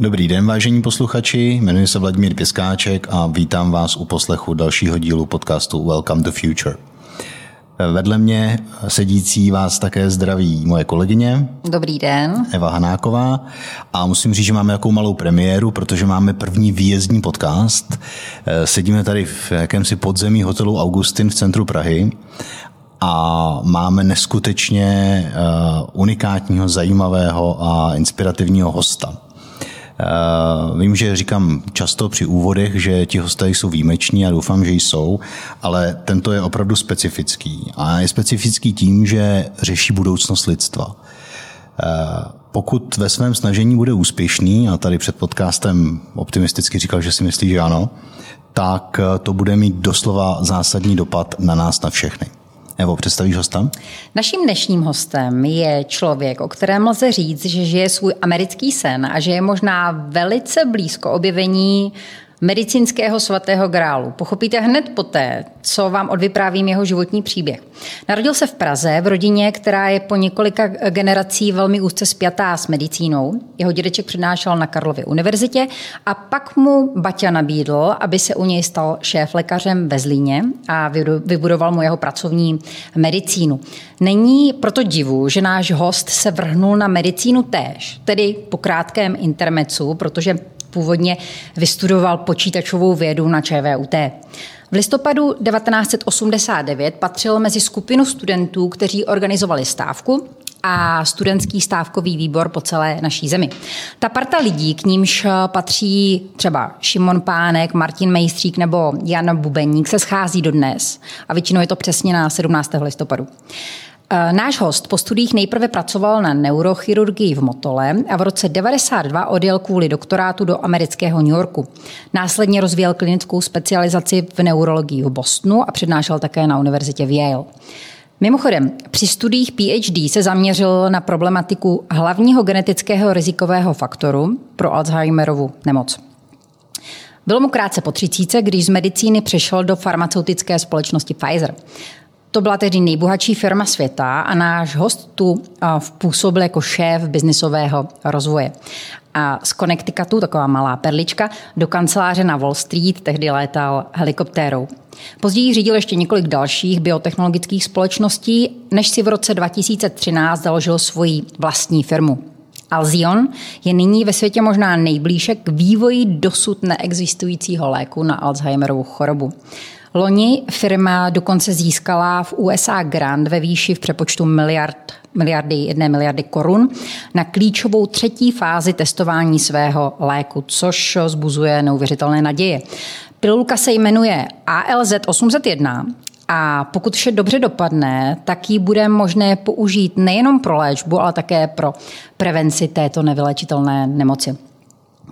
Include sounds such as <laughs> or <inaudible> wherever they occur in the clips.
Dobrý den, vážení posluchači, jmenuji se Vladimír Pěskáček a vítám vás u poslechu dalšího dílu podcastu Welcome to Future. Vedle mě sedící vás také zdraví moje kolegyně. Dobrý den. Eva Hanáková. A musím říct, že máme jakou malou premiéru, protože máme první výjezdní podcast. Sedíme tady v jakémsi podzemí hotelu Augustin v centru Prahy a máme neskutečně eh, unikátního, zajímavého a inspirativního hosta. Eh, vím, že říkám často při úvodech, že ti hosté jsou výjimeční a doufám, že jsou, ale tento je opravdu specifický. A je specifický tím, že řeší budoucnost lidstva. Eh, pokud ve svém snažení bude úspěšný, a tady před podcastem optimisticky říkal, že si myslí, že ano, tak to bude mít doslova zásadní dopad na nás, na všechny. Evo, představíš hosta? Naším dnešním hostem je člověk, o kterém lze říct, že žije svůj americký sen a že je možná velice blízko objevení medicínského svatého grálu. Pochopíte hned poté, co vám odvyprávím jeho životní příběh. Narodil se v Praze v rodině, která je po několika generací velmi úzce spjatá s medicínou. Jeho dědeček přednášel na Karlově univerzitě a pak mu Baťa nabídl, aby se u něj stal šéf lékařem ve Zlíně a vybudoval mu jeho pracovní medicínu. Není proto divu, že náš host se vrhnul na medicínu též, tedy po krátkém intermecu, protože Původně vystudoval počítačovou vědu na ČVUT. V listopadu 1989 patřil mezi skupinu studentů, kteří organizovali stávku a studentský stávkový výbor po celé naší zemi. Ta parta lidí, k nímž patří třeba Šimon Pánek, Martin Mejstřík nebo Jan Bubeník, se schází dodnes a většinou je to přesně na 17. listopadu. Eh, náš host po studiích nejprve pracoval na neurochirurgii v Motole a v roce 92 odjel kvůli doktorátu do amerického New Yorku. Následně rozvíjel klinickou specializaci v neurologii v Bostonu a přednášel také na univerzitě v Yale. Mimochodem, při studiích PhD se zaměřil na problematiku hlavního genetického rizikového faktoru pro Alzheimerovu nemoc. Bylo mu krátce po třicíce, když z medicíny přešel do farmaceutické společnosti Pfizer. To byla tedy nejbohatší firma světa a náš host tu působil jako šéf biznisového rozvoje. A z Connecticutu, taková malá perlička, do kanceláře na Wall Street tehdy létal helikoptérou. Později řídil ještě několik dalších biotechnologických společností, než si v roce 2013 založil svoji vlastní firmu. Alzion je nyní ve světě možná nejblíže k vývoji dosud neexistujícího léku na Alzheimerovu chorobu. Loni firma dokonce získala v USA grant ve výši v přepočtu miliard, miliardy, jedné miliardy korun na klíčovou třetí fázi testování svého léku, což zbuzuje neuvěřitelné naděje. Pilulka se jmenuje ALZ 801 a pokud vše dobře dopadne, tak ji bude možné použít nejenom pro léčbu, ale také pro prevenci této nevylečitelné nemoci.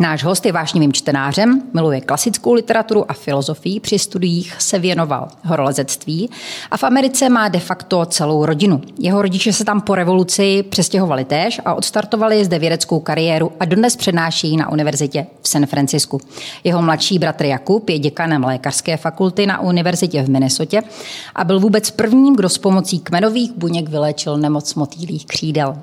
Náš host je vášnivým čtenářem, miluje klasickou literaturu a filozofii, při studiích se věnoval horolezectví a v Americe má de facto celou rodinu. Jeho rodiče se tam po revoluci přestěhovali též a odstartovali zde vědeckou kariéru a dodnes přednáší na univerzitě v San Francisku. Jeho mladší bratr Jakub je děkanem lékařské fakulty na univerzitě v Minnesotě a byl vůbec prvním, kdo s pomocí kmenových buněk vylečil nemoc motýlých křídel.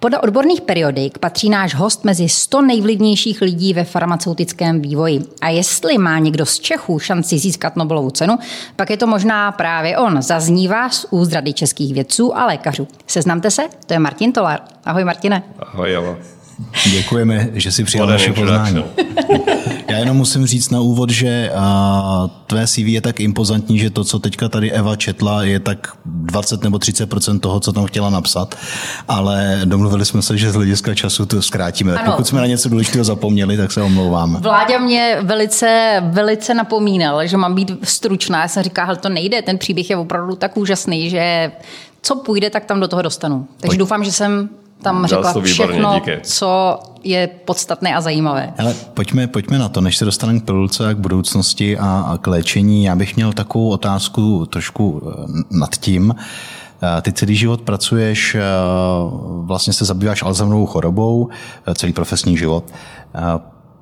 Podle odborných periodik patří náš host mezi 100 nejvlivnějších lidí ve farmaceutickém vývoji. A jestli má někdo z Čechů šanci získat Nobelovu cenu, pak je to možná právě on. Zaznívá z úzdrady rady českých vědců a lékařů. Seznamte se, to je Martin Tolar. Ahoj Martine. Ahoj, Java. Děkujeme, že si přijal naše poznání. Já jenom musím říct na úvod, že tvé CV je tak impozantní, že to, co teďka tady Eva četla, je tak 20 nebo 30% toho, co tam chtěla napsat, ale domluvili jsme se, že z hlediska času to zkrátíme. Ano. Pokud jsme na něco důležitého zapomněli, tak se omlouváme. Vláďa mě velice, velice napomínal, že mám být stručná. Já jsem říkala, že to nejde, ten příběh je opravdu tak úžasný, že co půjde, tak tam do toho dostanu. Takže Pojď. doufám, že jsem tam řekla to všechno, díky. co je podstatné a zajímavé. Ale pojďme, pojďme na to, než se dostaneme k pilulce a k budoucnosti a, a k léčení. Já bych měl takovou otázku trošku eh, nad tím. Eh, ty celý život pracuješ, eh, vlastně se zabýváš Alzheimerovou chorobou, celý profesní život.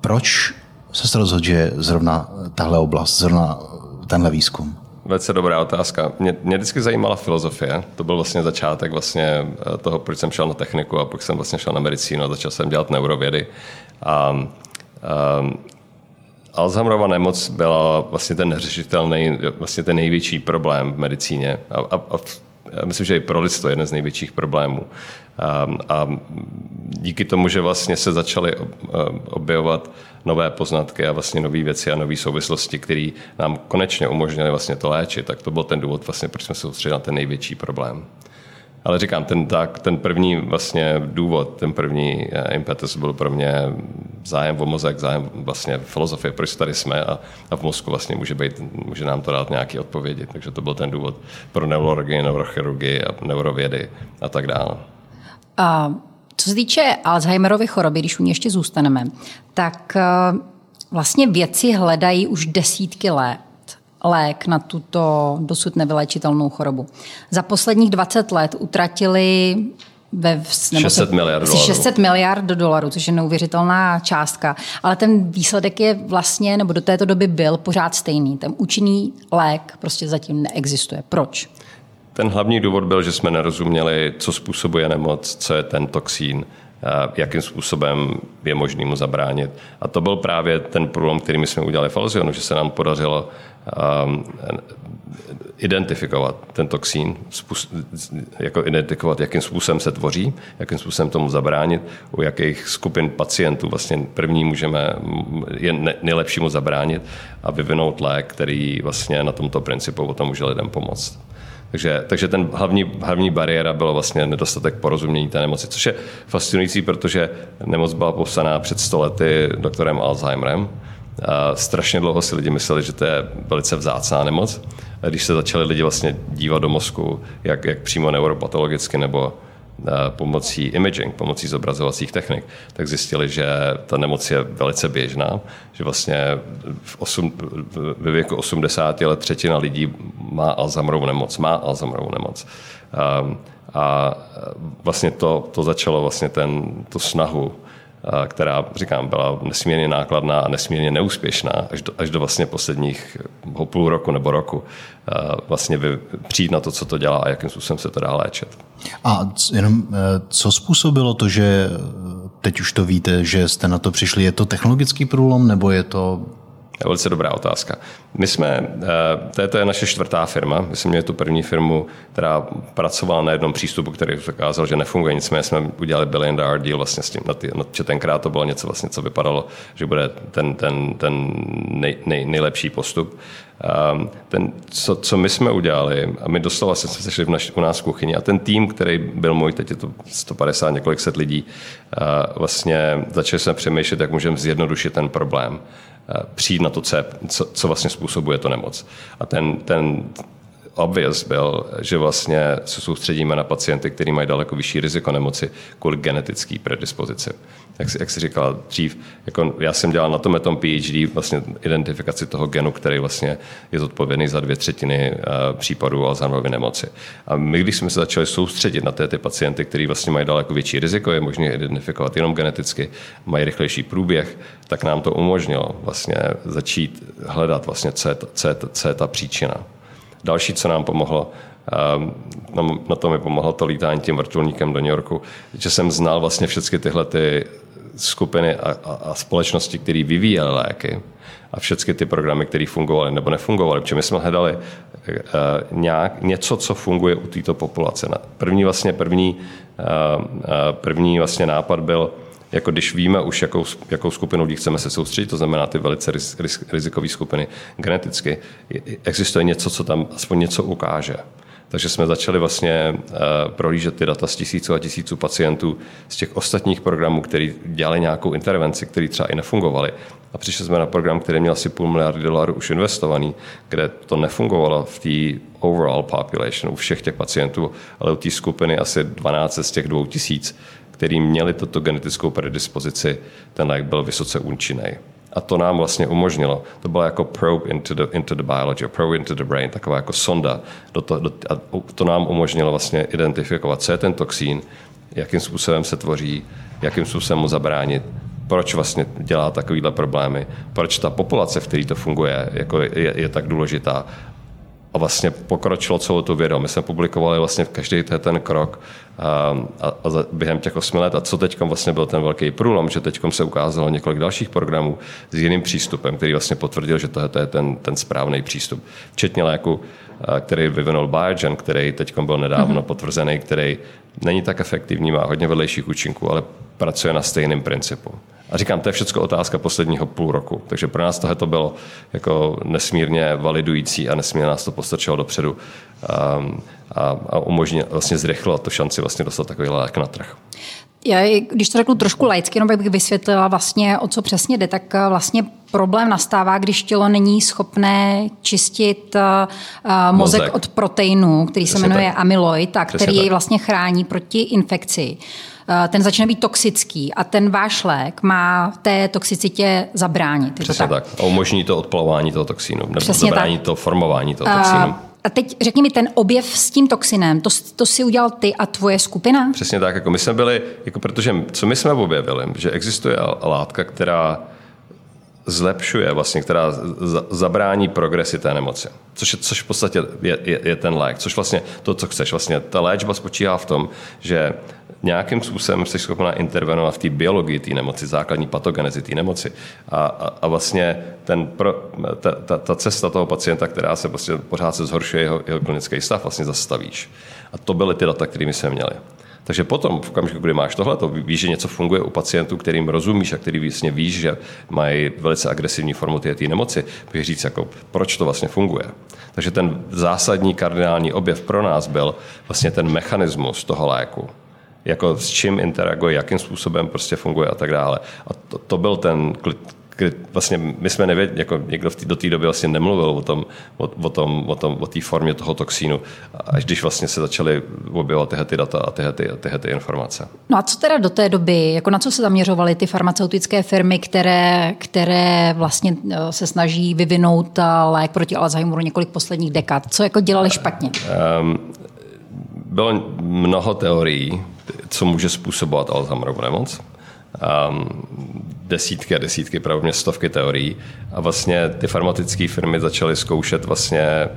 Proč se rozhodl, že zrovna tahle oblast, zrovna tenhle výzkum? Velice dobrá otázka. Mě, mě vždycky zajímala filozofie. To byl vlastně začátek vlastně eh, toho, proč jsem šel na techniku a pak jsem vlastně šel na medicínu a začal jsem dělat neurovědy. A, um, Alzheimerova nemoc byla vlastně ten neřešitelný, vlastně ten největší problém v medicíně. A, a, a myslím, že i pro lidstvo je jeden z největších problémů. A, a díky tomu, že vlastně se začaly objevovat nové poznatky a vlastně nové věci a nové souvislosti, které nám konečně umožnily vlastně to léčit, tak to byl ten důvod, vlastně, proč jsme se soustředili na ten největší problém. Ale říkám, ten, tak, ten první vlastně důvod, ten první eh, impetus byl pro mě zájem o mozek, zájem vlastně filozofie, proč tady jsme a, a v mozku vlastně může, být, může nám to dát nějaké odpovědi. Takže to byl ten důvod pro neurologii, neurochirurgii a neurovědy a tak dále. A co se týče Alzheimerovy choroby, když u ní ještě zůstaneme, tak eh, vlastně věci hledají už desítky let lék na tuto dosud nevylečitelnou chorobu. Za posledních 20 let utratili ve, 600 miliard dolarů. 600 miliard dolarů, což je neuvěřitelná částka. Ale ten výsledek je vlastně, nebo do této doby byl pořád stejný. Ten účinný lék prostě zatím neexistuje. Proč? Ten hlavní důvod byl, že jsme nerozuměli, co způsobuje nemoc, co je ten toxín, jakým způsobem je možný mu zabránit. A to byl právě ten problém, který my jsme udělali v Alzionu, že se nám podařilo um, identifikovat ten toxín, jako identifikovat, jakým způsobem se tvoří, jakým způsobem tomu zabránit, u jakých skupin pacientů vlastně první můžeme, je nejlepší mu zabránit a vyvinout lék, který vlastně na tomto principu potom může lidem pomoct. Takže, takže ten hlavní, hlavní bariéra bylo vlastně nedostatek porozumění té nemoci, což je fascinující, protože nemoc byla popsaná před stolety doktorem Alzheimerem. A strašně dlouho si lidi mysleli, že to je velice vzácná nemoc. A když se začali lidi vlastně dívat do mozku, jak, jak přímo neuropatologicky nebo pomocí imaging, pomocí zobrazovacích technik, tak zjistili, že ta nemoc je velice běžná, že vlastně v osm, ve věku 80 let třetina lidí má Alzheimerovu nemoc, má Alzheimerovu nemoc. A, a vlastně to, to začalo vlastně ten, tu snahu která, říkám, byla nesmírně nákladná a nesmírně neúspěšná až do, až do vlastně posledních půl roku nebo roku vlastně vy, přijít na to, co to dělá a jakým způsobem se to dá léčit. A jenom e, co způsobilo to, že teď už to víte, že jste na to přišli? Je to technologický průlom nebo je to velice dobrá otázka. My jsme, eh, to je naše čtvrtá firma, my jsme měli tu první firmu, která pracovala na jednom přístupu, který ukázal, že nefunguje, nicméně jsme udělali billion dollar deal vlastně s tím, na ty, že tenkrát to bylo něco vlastně, co vypadalo, že bude ten, ten, ten nej, nej, nejlepší postup. Um, ten, co, co my jsme udělali, a my doslova jsme se sešli v naš, u nás v kuchyni a ten tým, který byl můj, teď je to 150, několik set lidí, uh, vlastně začali jsme přemýšlet, jak můžeme zjednodušit ten problém. Přijít na to, co, co vlastně způsobuje to nemoc. A ten, ten obvious byl, že vlastně se soustředíme na pacienty, kteří mají daleko vyšší riziko nemoci kvůli genetické predispozici. Jak, jak jsi říkal dřív, jako já jsem dělal na tom tom PhD vlastně identifikaci toho genu, který vlastně je zodpovědný za dvě třetiny uh, případů Alzheimerovy nemoci. A my, když jsme se začali soustředit na ty, ty pacienty, kteří vlastně mají daleko větší riziko, je možné identifikovat jenom geneticky, mají rychlejší průběh, tak nám to umožnilo vlastně začít hledat vlastně, co je, co je, co je ta příčina. Další, co nám pomohlo, ehm, na to mi pomohlo to lítání tím vrtulníkem do New Yorku, že jsem znal vlastně všechny tyhle ty skupiny a, a, a společnosti, které vyvíjely léky a všechny ty programy, které fungovaly nebo nefungovaly, protože my jsme hledali uh, nějak, něco, co funguje u této populace. První vlastně první, uh, první vlastně nápad byl, jako když víme už, jakou, jakou skupinu lidí chceme se soustředit, to znamená ty velice riz, riz, rizikové skupiny geneticky, existuje něco, co tam aspoň něco ukáže. Takže jsme začali vlastně uh, prohlížet ty data z tisíců a tisíců pacientů z těch ostatních programů, který dělali nějakou intervenci, které třeba i nefungovaly. A přišli jsme na program, který měl asi půl miliardy dolarů už investovaný, kde to nefungovalo v té overall population u všech těch pacientů, ale u té skupiny asi 12 z těch dvou tisíc který měli tuto genetickou predispozici, ten lék byl vysoce účinný. A to nám vlastně umožnilo. To bylo jako probe into the, into the biology, probe into the brain, taková jako sonda. Do to, do, a to nám umožnilo vlastně identifikovat, co je ten toxín, jakým způsobem se tvoří, jakým způsobem mu zabránit, proč vlastně dělá takovýhle problémy, proč ta populace, v které to funguje, jako je, je tak důležitá a vlastně pokročilo celou tu vědu. My jsme publikovali vlastně v každý ten krok a, a, a během těch osmi let. A co teď vlastně byl ten velký průlom, že teď se ukázalo několik dalších programů s jiným přístupem, který vlastně potvrdil, že to je ten, ten správný přístup. Včetně léku, který vyvinul Biogen, který teď byl nedávno mm-hmm. potvrzený, který není tak efektivní, má hodně vedlejších účinků, ale pracuje na stejném principu. A říkám, to je všechno otázka posledního půl roku. Takže pro nás tohle to bylo jako nesmírně validující a nesmírně nás to postačilo dopředu a, a, a umožnilo, vlastně zrychlilo to šanci vlastně dostat takový lék na trh. Já, když to řeknu trošku laicky, jenom bych vysvětlila vlastně, o co přesně jde, tak eh, vlastně problém nastává, když tělo není schopné čistit uh, mozek, mozek od proteinu, který Přesně se jmenuje tak. amyloid, a který jej vlastně chrání proti infekci. Eh, ten začne být toxický a ten váš lék má té toxicitě zabránit. Přesně tak? tak. A umožní to odplavování toho toxínu, nebo Přesně zabrání tak. to formování toho toxínu. A teď řekni mi, ten objev s tím toxinem, to, to si udělal ty a tvoje skupina? Přesně tak, jako my jsme byli, jako protože co my jsme objevili, že existuje látka, která zlepšuje, vlastně, která zabrání progresi té nemoci. Což, je, což v podstatě je, je, je ten lék, což vlastně to, co chceš. Vlastně ta léčba spočívá v tom, že nějakým způsobem jsi schopná intervenovat v té biologii té nemoci, základní patogenezi té nemoci. A, a, a vlastně ten pro, ta, ta, ta, cesta toho pacienta, která se vlastně pořád se zhoršuje jeho, jeho klinický stav, vlastně zastavíš. A to byly ty data, které jsme měli. Takže potom, v okamžiku, kdy máš tohle, to víš, že něco funguje u pacientů, kterým rozumíš a který vlastně víš, že mají velice agresivní formu té nemoci, můžeš říct, jako, proč to vlastně funguje. Takže ten zásadní kardinální objev pro nás byl vlastně ten mechanismus toho léku jako s čím interaguje, jakým způsobem prostě funguje a tak dále. A to, to byl ten vlastně my jsme nevěděli, jako někdo do té doby vlastně nemluvil o tom, o, o tom, o tom, o té formě toho toxínu, až když vlastně se začaly objevovat tyhle ty data a tyhle, ty, tyhle ty informace. No a co teda do té doby, jako na co se zaměřovaly ty farmaceutické firmy, které, které vlastně eh, se snaží vyvinout eh, lék proti Alzheimeru několik posledních dekád? Co jako dělali špatně? Um, bylo mnoho teorií, co může způsobovat Alzheimerovu nemoc. Um, desítky a desítky, pravděpodobně stovky teorií. A vlastně ty farmaceutické firmy začaly zkoušet vlastně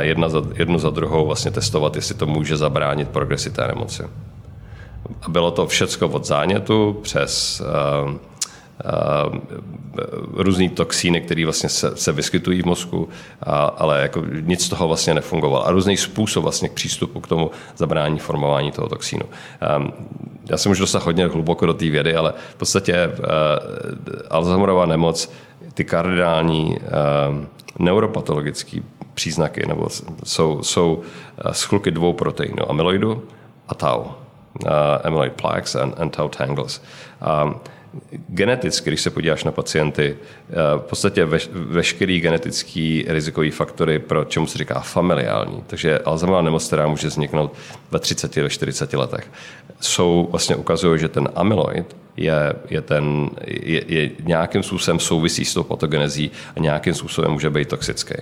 jedna za, jednu za druhou vlastně testovat, jestli to může zabránit progresi té nemoci. A bylo to všecko od zánětu přes uh, různý toxíny, které vlastně se, se vyskytují v mozku, a, ale jako nic z toho vlastně nefungovalo. A různý způsob vlastně k přístupu k tomu zabrání formování toho toxínu. Um, já se můžu dostat hodně hluboko do té vědy, ale v podstatě uh, Alzheimerova nemoc, ty kardinální uh, neuropatologické příznaky nebo jsou, jsou schluky dvou proteinů, amyloidu a tau. Uh, amyloid plaques and, and tau tangles. Um, geneticky, když se podíváš na pacienty, eh, v podstatě veškerý genetický rizikový faktory, pro čemu se říká familiální, takže Alzheimerova nemoc, která může vzniknout ve 30 ve 40 letech, jsou vlastně ukazují, že ten amyloid je, je, ten, je, je nějakým způsobem souvisí s tou patogenezí a nějakým způsobem může být toxický.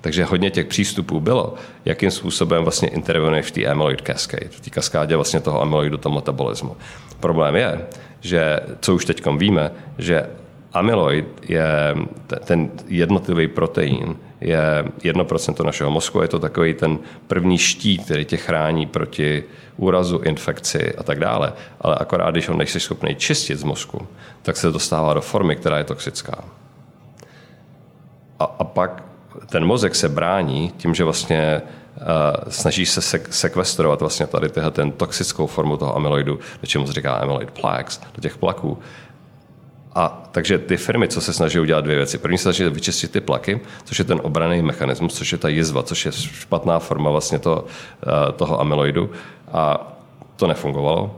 Takže hodně těch přístupů bylo, jakým způsobem vlastně intervenuje v té amyloid cascade, v té kaskádě vlastně toho amyloidu, toho metabolismu. Problém je, že co už teď víme, že amyloid je ten jednotlivý protein, je 1% našeho mozku, je to takový ten první štít, který tě chrání proti úrazu, infekci a tak dále. Ale akorát, když ho nejsi schopný čistit z mozku, tak se dostává do formy, která je toxická. A, a pak ten mozek se brání tím, že vlastně snaží se sek- sekvestrovat vlastně tady tyhle, ten toxickou formu toho amyloidu, do čemu se říká amyloid plaques, do těch plaků. A takže ty firmy, co se snaží udělat dvě věci. První se snaží vyčistit ty plaky, což je ten obraný mechanismus, což je ta jizva, což je špatná forma vlastně toho, uh, toho amyloidu. A to nefungovalo.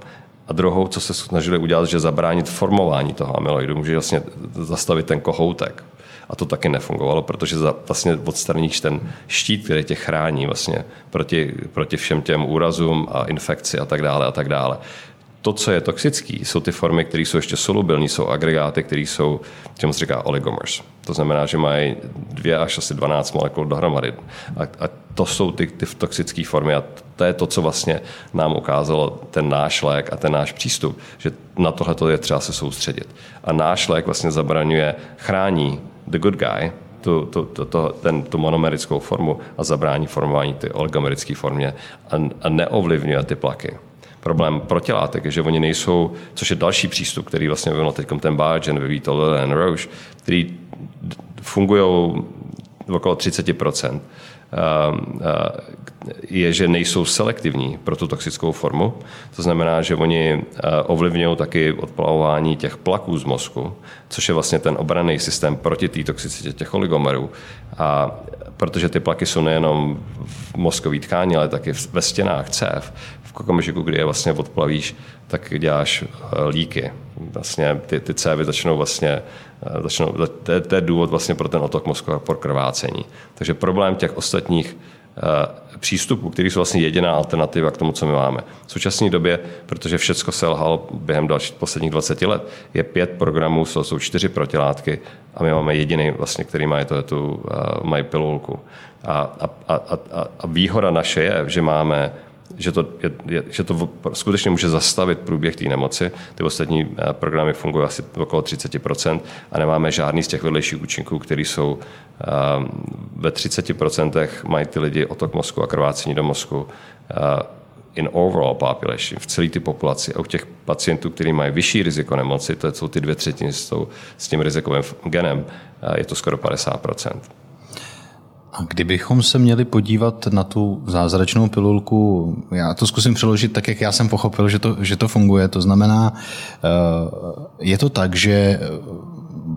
A druhou, co se snažili udělat, že zabránit formování toho amyloidu, může vlastně zastavit ten kohoutek. A to taky nefungovalo, protože za, vlastně odstraníš ten štít, který tě chrání vlastně proti, proti všem těm úrazům a infekci a tak dále a tak dále. To, co je toxický, jsou ty formy, které jsou ještě solubilní, jsou agregáty, které jsou, čemu se říká oligomers. To znamená, že mají dvě až asi 12 molekul dohromady. A, a to jsou ty, ty toxické formy a to je to, co vlastně nám ukázalo ten náš lék a ten náš přístup, že na tohle je třeba se soustředit. A náš lék vlastně zabraňuje, chrání the good guy tu, tu, tu, tu, ten, tu monomerickou formu a zabrání formování ty oligomerické formě a, a neovlivňuje ty plaky. Problém protilátek je, že oni nejsou, což je další přístup, který vlastně vyvinul teď ten Biogen, vyvíjí to Lilly Roche, který fungují okolo 30 je, že nejsou selektivní pro tu toxickou formu. To znamená, že oni ovlivňují taky odplavování těch plaků z mozku, což je vlastně ten obraný systém proti té toxicitě těch oligomerů. A protože ty plaky jsou nejenom v mozkové tkání, ale taky ve stěnách cév, v okamžiku, kdy je vlastně odplavíš, tak děláš eh, líky. Vlastně ty, ty cévy začnou vlastně, eh, začnou, to, je, to je důvod vlastně pro ten otok mozku a pro krvácení. Takže problém těch ostatních eh, přístupů, který jsou vlastně jediná alternativa k tomu, co my máme. V současné době, protože všechno selhalo během dalších posledních 20 let, je pět programů, jsou čtyři protilátky a my máme jediný, vlastně, který má to, tu, mají pilulku. A, a, a, a, a výhoda naše je, že máme že to, je, je, že to skutečně může zastavit průběh té nemoci. Ty ostatní eh, programy fungují asi okolo 30% a nemáme žádný z těch vedlejších účinků, které jsou um, ve 30% mají ty lidi otok mozku a krvácení do mozku uh, in overall population, v celé ty populaci. A u těch pacientů, kteří mají vyšší riziko nemoci, to jsou ty dvě třetiny s, tou, s tím rizikovým genem, je to skoro 50%. A kdybychom se měli podívat na tu zázračnou pilulku, já to zkusím přeložit tak, jak já jsem pochopil, že to, že to funguje. To znamená, eh, je to tak, že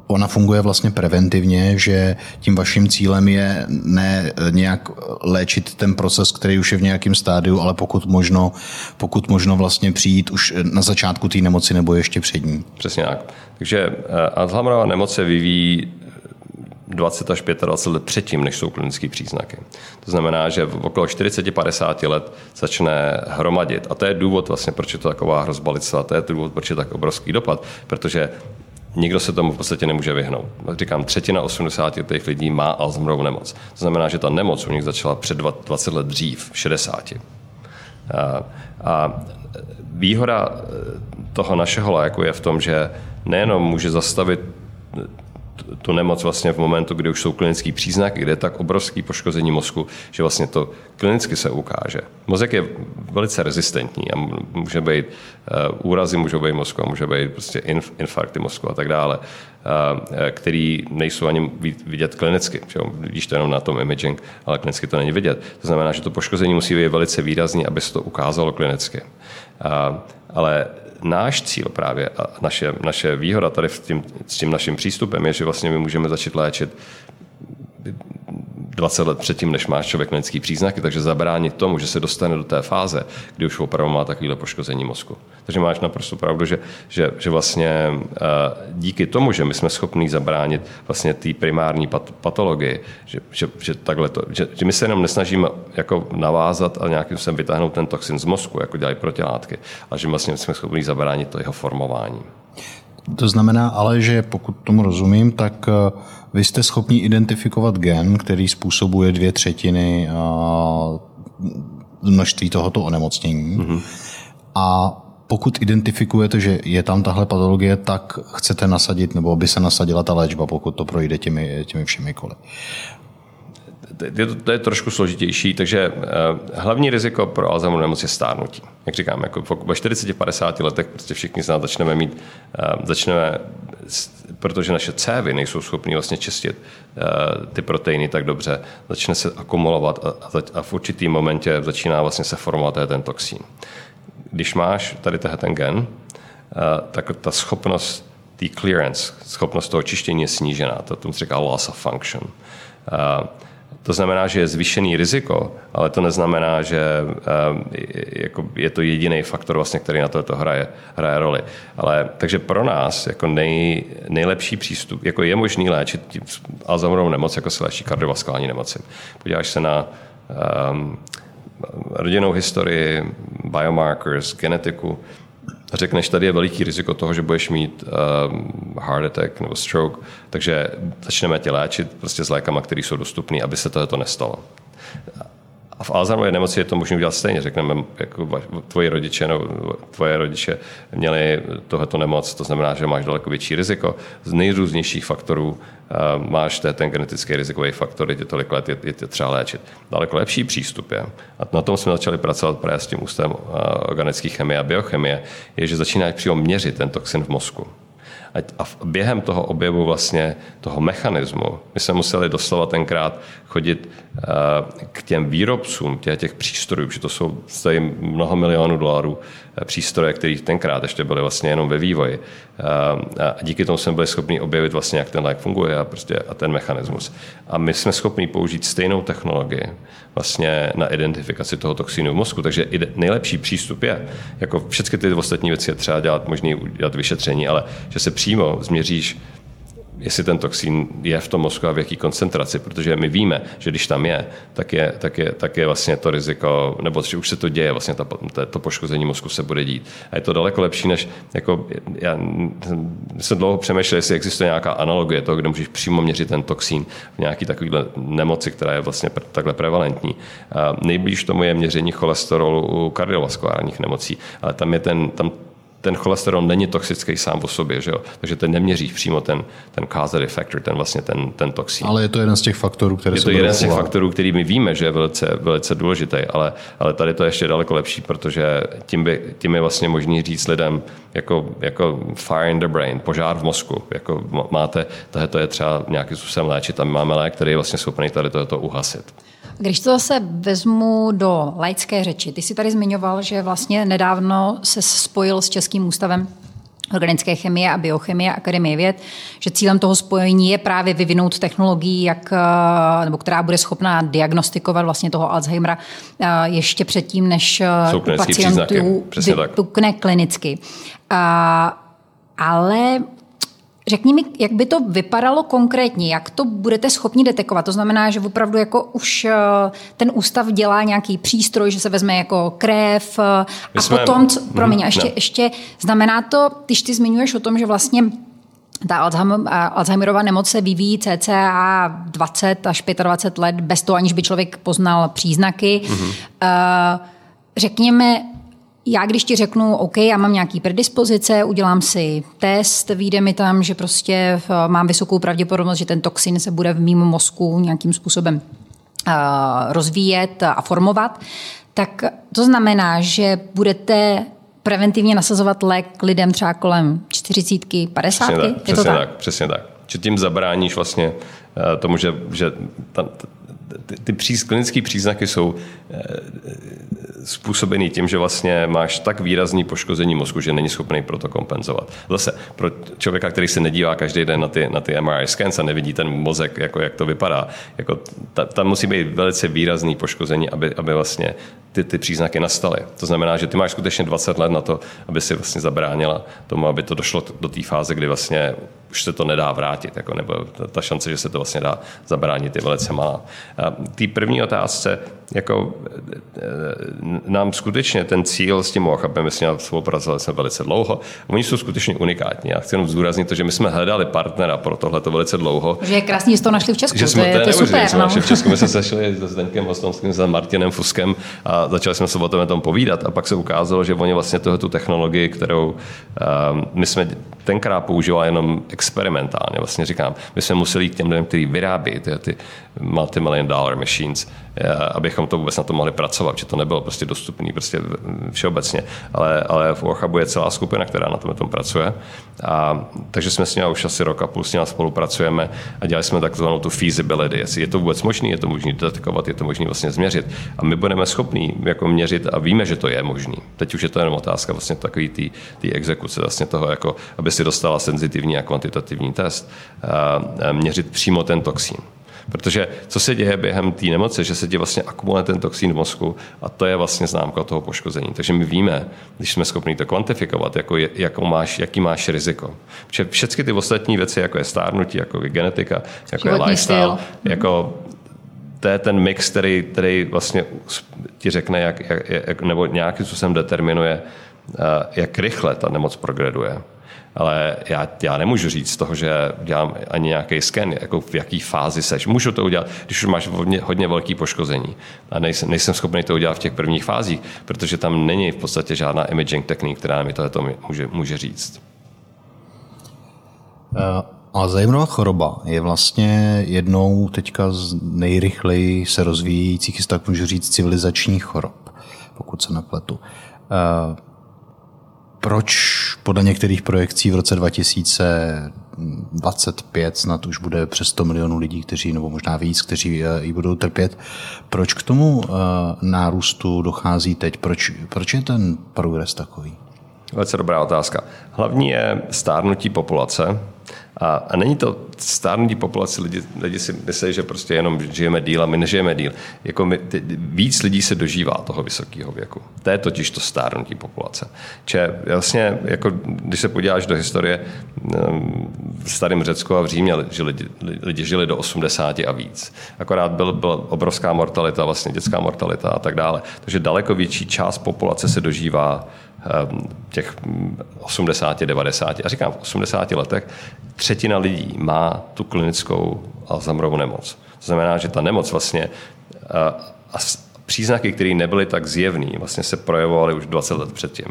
ona funguje vlastně preventivně, že tím vaším cílem je ne nějak léčit ten proces, který už je v nějakém stádiu, ale pokud možno, pokud možno vlastně přijít už na začátku té nemoci nebo ještě před ní. Přesně tak. Takže eh, Alzheimerova nemoc se vyvíjí 20 až 25 let předtím, než jsou klinické příznaky. To znamená, že v okolo 40-50 let začne hromadit. A to je důvod, vlastně, proč je to taková hrozba lidstva, to je důvod, proč je tak obrovský dopad, protože nikdo se tomu v podstatě nemůže vyhnout. Říkám, třetina 80 těch lidí má Alzheimerovu nemoc. To znamená, že ta nemoc u nich začala před 20 let dřív, v 60. A, a výhoda toho našeho léku je v tom, že nejenom může zastavit tu nemoc vlastně v momentu, kdy už jsou klinické příznaky, kde je tak obrovský poškození mozku, že vlastně to klinicky se ukáže. Mozek je velice rezistentní a může být uh, úrazy, můžou být mozku a může být prostě inf, infarkty mozku a tak dále, uh, který nejsou ani vidět klinicky. Že? Vidíš to jenom na tom imaging, ale klinicky to není vidět. To znamená, že to poškození musí být velice výrazný, aby se to ukázalo klinicky. Uh, ale náš cíl právě a naše, naše výhoda tady s tím, s tím naším přístupem je, že vlastně my můžeme začít léčit 20 let předtím, než máš člověk klinický příznaky, takže zabránit tomu, že se dostane do té fáze, kdy už opravdu má takovéhle poškození mozku. Takže máš naprosto pravdu, že, že, že vlastně eh, díky tomu, že my jsme schopni zabránit vlastně té primární pat, patologii, že, že, že, takhle to, že, že my se jenom nesnažíme jako navázat a nějakým způsobem vytáhnout ten toxin z mozku, jako dělají protilátky, ale že vlastně jsme schopni zabránit to jeho formování. To znamená ale, že pokud tomu rozumím, tak eh, vy jste schopni identifikovat gen, který způsobuje dvě třetiny množství tohoto onemocnění. Mm-hmm. A pokud identifikujete, že je tam tahle patologie, tak chcete nasadit, nebo by se nasadila ta léčba, pokud to projde těmi, těmi všemi koly. Je to, to je trošku složitější, takže uh, hlavní riziko pro Alzheimerovu nemoc je stárnutí. Jak říkám, jako ve 40-50 letech prostě všichni z nás začneme mít, uh, začneme protože naše cévy nejsou schopny vlastně čistit eh, ty proteiny tak dobře, začne se akumulovat a, a v určitým momentě začíná vlastně se formovat ten toxín. Když máš tady ten gen, eh, tak ta schopnost té clearance, schopnost toho čištění je snížená. To tomu se říká loss of function. Eh, to znamená, že je zvýšený riziko, ale to neznamená, že eh, jako je to jediný faktor, vlastně, který na to, to hraje, hraje roli. Ale, takže pro nás jako nej, nejlepší přístup, jako je možný léčit Alzheimerovou nemoc, jako se léčí kardiovaskulární nemoci. Podíváš se na um, rodinnou historii, biomarkers, genetiku, řekneš, tady je veliký riziko toho, že budeš mít um, heart attack nebo stroke, takže začneme tě léčit prostě s lékama, které jsou dostupné, aby se tohle nestalo. A v Alzheimerově nemoci je to možné udělat stejně. Řekneme, jako tvoji rodiče, no, tvoje rodiče měli tohleto nemoc, to znamená, že máš daleko větší riziko. Z nejrůznějších faktorů uh, máš ten genetický rizikový faktor, je tolik let, je, je třeba léčit. Daleko lepší přístup je, a na tom jsme začali pracovat právě s tím ústavem uh, organické chemie a biochemie, je, že začínáš přímo měřit ten toxin v mozku. A během toho objevu vlastně toho mechanismu, my jsme museli doslova tenkrát chodit eh, k těm výrobcům těch, těch přístrojů, protože to jsou stojí mnoho milionů dolarů eh, přístroje, které tenkrát ještě byly vlastně jenom ve vývoji. Eh, a díky tomu jsme byli schopni objevit vlastně, jak ten lék funguje a, prostě, a ten mechanismus. A my jsme schopni použít stejnou technologii vlastně na identifikaci toho toxínu v mozku. Takže nejlepší přístup je, jako všechny ty ostatní věci je třeba dělat možný dělat vyšetření, ale že se přímo změříš jestli ten toxín je v tom mozku a v jaký koncentraci, protože my víme, že když tam je, tak je, tak je, tak je vlastně to riziko, nebo že už se to děje, vlastně to, to poškození mozku se bude dít. A je to daleko lepší, než jako, já jsem dlouho přemýšlel, jestli existuje nějaká analogie toho, kde můžeš přímo měřit ten toxín v nějaký takovýhle nemoci, která je vlastně takhle prevalentní. A nejblíž tomu je měření cholesterolu u kardiovaskulárních nemocí, ale tam je ten, tam ten cholesterol není toxický sám o sobě, že jo? takže ten neměří přímo ten, ten causative factor, ten vlastně ten, ten toxin. Ale je to jeden z těch faktorů, které Je to jeden z těch faktorů, který my víme, že je velice, velice důležitý, ale, ale tady to je ještě daleko lepší, protože tím, by, tím je vlastně možný říct lidem, jako, jako fire in the brain, požár v mozku, jako máte, tohle je třeba nějakým způsobem léčit a my máme lék, který je vlastně schopný tady tohoto uhasit. Když to zase vezmu do laické řeči, ty jsi tady zmiňoval, že vlastně nedávno se spojil s Českým ústavem organické chemie a biochemie Akademie věd, že cílem toho spojení je právě vyvinout technologii, jak, eh, nebo která bude schopná diagnostikovat vlastně toho Alzheimera eh, ještě předtím, než eh, u pacientů vypukne klinicky. Ale Řekni mi, jak by to vypadalo konkrétně, jak to budete schopni detekovat. To znamená, že opravdu jako už eh, ten ústav dělá nějaký přístroj, že se vezme jako krev eh, a jsme... potom, co, promiň, a ještě, no. ještě znamená to, když ty zmiňuješ o tom, že vlastně ta Alzheimerova nemoc se vyvíjí cca 20 až 25 let bez toho, aniž by člověk poznal příznaky. Mm-hmm. Řekněme, já když ti řeknu, OK, já mám nějaký predispozice, udělám si test, vyjde mi tam, že prostě eh, mám vysokou pravděpodobnost, že ten toxin se bude v mým mozku nějakým způsobem uh, rozvíjet a formovat, tak to znamená, že budete preventivně nasazovat lék lidem třeba kolem 40, 50? Přesně tak, přesně tak? tak? Přesně tak. Že tím zabráníš vlastně eh, tomu, že, že ta, ty, ty klinické příznaky jsou e, způsobený tím, že vlastně máš tak výrazný poškození mozku, že není schopný pro to kompenzovat. Zase pro člověka, který se nedívá každý den na ty, na ty MRI scans a nevidí ten mozek, jako, jak to vypadá, jako, ta, tam musí být velice výrazný poškození, aby, aby vlastně ty, ty příznaky nastaly. To znamená, že ty máš skutečně 20 let na to, aby si vlastně zabránila tomu, aby to došlo do té fáze, kdy vlastně už se to nedá vrátit, jako, nebo ta šance, že se to vlastně dá zabránit, je velice malá. Té první otázce, jako nám skutečně ten cíl s tím OHAPem, my s spolupracovali jsme velice dlouho, oni jsou skutečně unikátní. Já chci jenom zdůraznit to, že my jsme hledali partnera pro tohle velice dlouho. Že je krásný, že to našli v Česku, že jsme, to, je, to, je super. Jsme no. v Česku, my jsme <laughs> se sešli s Zdeňkem Hostomským, s Martinem Fuskem a začali jsme se o tom, tom povídat a pak se ukázalo, že oni vlastně tuhle tu technologii, kterou um, my jsme tenkrát používali jenom experimentálně, vlastně říkám, my jsme museli jít k těm lidem, kteří vyrábí ty, ty multi-million dollar machines, eh, abychom to vůbec na to mohli pracovat, že to nebylo prostě dostupné prostě všeobecně. Ale, ale v Warhubu je celá skupina, která na tom, tom pracuje. A, takže jsme s nimi už asi rok a půl s nimi spolupracujeme a dělali jsme takzvanou tu feasibility, jestli je to vůbec možné, je to možné detekovat, je to možné vlastně změřit. A my budeme schopní jako měřit a víme, že to je možné. Teď už je to jenom otázka vlastně takový ty exekuce, vlastně toho, jako, aby si dostala senzitivní a kvantitativní test, a měřit přímo ten toxín. Protože co se děje během té nemoci, že se ti vlastně akumuluje ten toxín v mozku a to je vlastně známka toho poškození. Takže my víme, když jsme schopni to kvantifikovat, jako, jako máš, jaký máš riziko. Protože všechny ty ostatní věci, jako je stárnutí, jako je genetika, jako Životní je lifestyle, styl. jako to je ten mix, který, který vlastně ti řekne, jak, jak, jak, nebo nějakým způsobem determinuje, eh, jak rychle ta nemoc progreduje. Ale já, já nemůžu říct z toho, že dělám ani nějaký sken, jako v jaký fázi seš. Můžu to udělat, když už máš hodně, hodně velký poškození. A nejsem, nejsem schopný to udělat v těch prvních fázích, protože tam není v podstatě žádná imaging technik, která mi to může, může říct. Uh. A zajímavá choroba je vlastně jednou teďka z nejrychleji se rozvíjejících, tak můžu říct, civilizačních chorob, pokud se nepletu. Proč podle některých projekcí v roce 2025 snad už bude přes 100 milionů lidí, kteří, nebo možná víc, kteří eh, ji budou trpět, proč k tomu eh, nárůstu dochází teď? Proč, proč je ten progres takový? Velice dobrá otázka. Hlavní je stárnutí populace, a, a není to stárnutí populace, lidi, lidi si myslí, že prostě jenom žijeme díl a my nežijeme díl. Jako my, ty, víc lidí se dožívá toho vysokého věku. To je totiž to stárnutí populace. Če vlastně, jako, když se podíváš do historie, ehm, v starém Řecku a v Římě že lidi, lidi žili do 80 a víc. Akorát byl, byla obrovská mortalita, vlastně dětská mortalita a tak dále. Takže daleko větší část populace se dožívá těch 80, 90. A říkám, v 80 letech třetina lidí má tu klinickou Alzheimerovu nemoc. To znamená, že ta nemoc vlastně a příznaky, které nebyly tak zjevné, vlastně se projevovaly už 20 let předtím.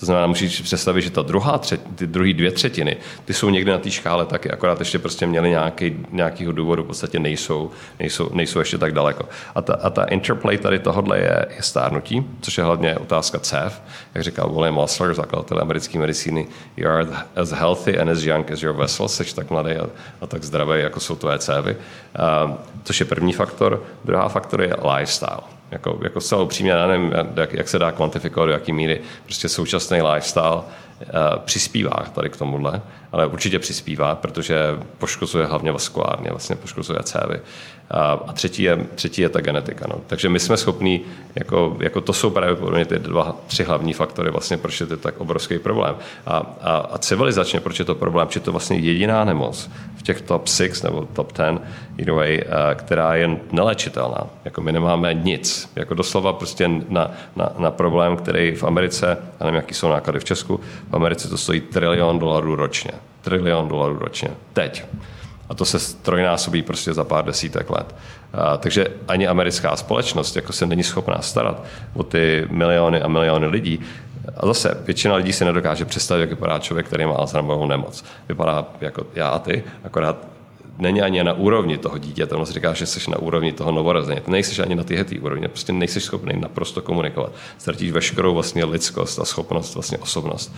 To znamená, musíš představit, že ta druhá třet, ty druhé dvě třetiny, ty jsou někde na té škále taky, akorát ještě prostě měli nějaký, nějakýho důvodu, v podstatě nejsou, nejsou, nejsou ještě tak daleko. A ta, a ta interplay tady tohodle je, je stárnutí, což je hlavně otázka CEF, jak říkal William Osler, zakladatel americké medicíny, you are as healthy and as young as your vessel, jsi tak mladý a, a tak zdravý, jako jsou tvoje cévy. Uh, což je první faktor. Druhá faktor je lifestyle jako, jako zcela upřímně, já nevím, jak, jak se dá kvantifikovat, do jaký míry prostě současný lifestyle uh, přispívá tady k tomuhle, ale určitě přispívá, protože poškozuje hlavně vaskulárně, vlastně poškozuje cévy. A třetí je, třetí je ta genetika. No. Takže my jsme schopní, jako, jako to jsou právě ty dva, tři hlavní faktory, vlastně, proč je to tak obrovský problém. A, a, a civilizačně, proč je to problém, je to vlastně jediná nemoc v těch top 6 nebo top 10, either way, která je nelečitelná. Jako my nemáme nic. Jako doslova prostě na, na, na problém, který v Americe, já nevím, jaký jsou náklady v Česku, v Americe to stojí trilion dolarů ročně. Trilion dolarů ročně. Teď. A to se trojnásobí prostě za pár desítek let. A, takže ani americká společnost jako se není schopná starat o ty miliony a miliony lidí. A zase většina lidí si nedokáže představit, jak vypadá člověk, který má Alzheimerovou nemoc. Vypadá jako já a ty, akorát není ani na úrovni toho dítěte. Ono se říká, že jsi na úrovni toho novorozeně. Ty nejsi ani na tyhle úrovni, prostě nejsi schopný naprosto komunikovat. Ztratíš veškerou vlastně lidskost a schopnost, vlastně osobnost.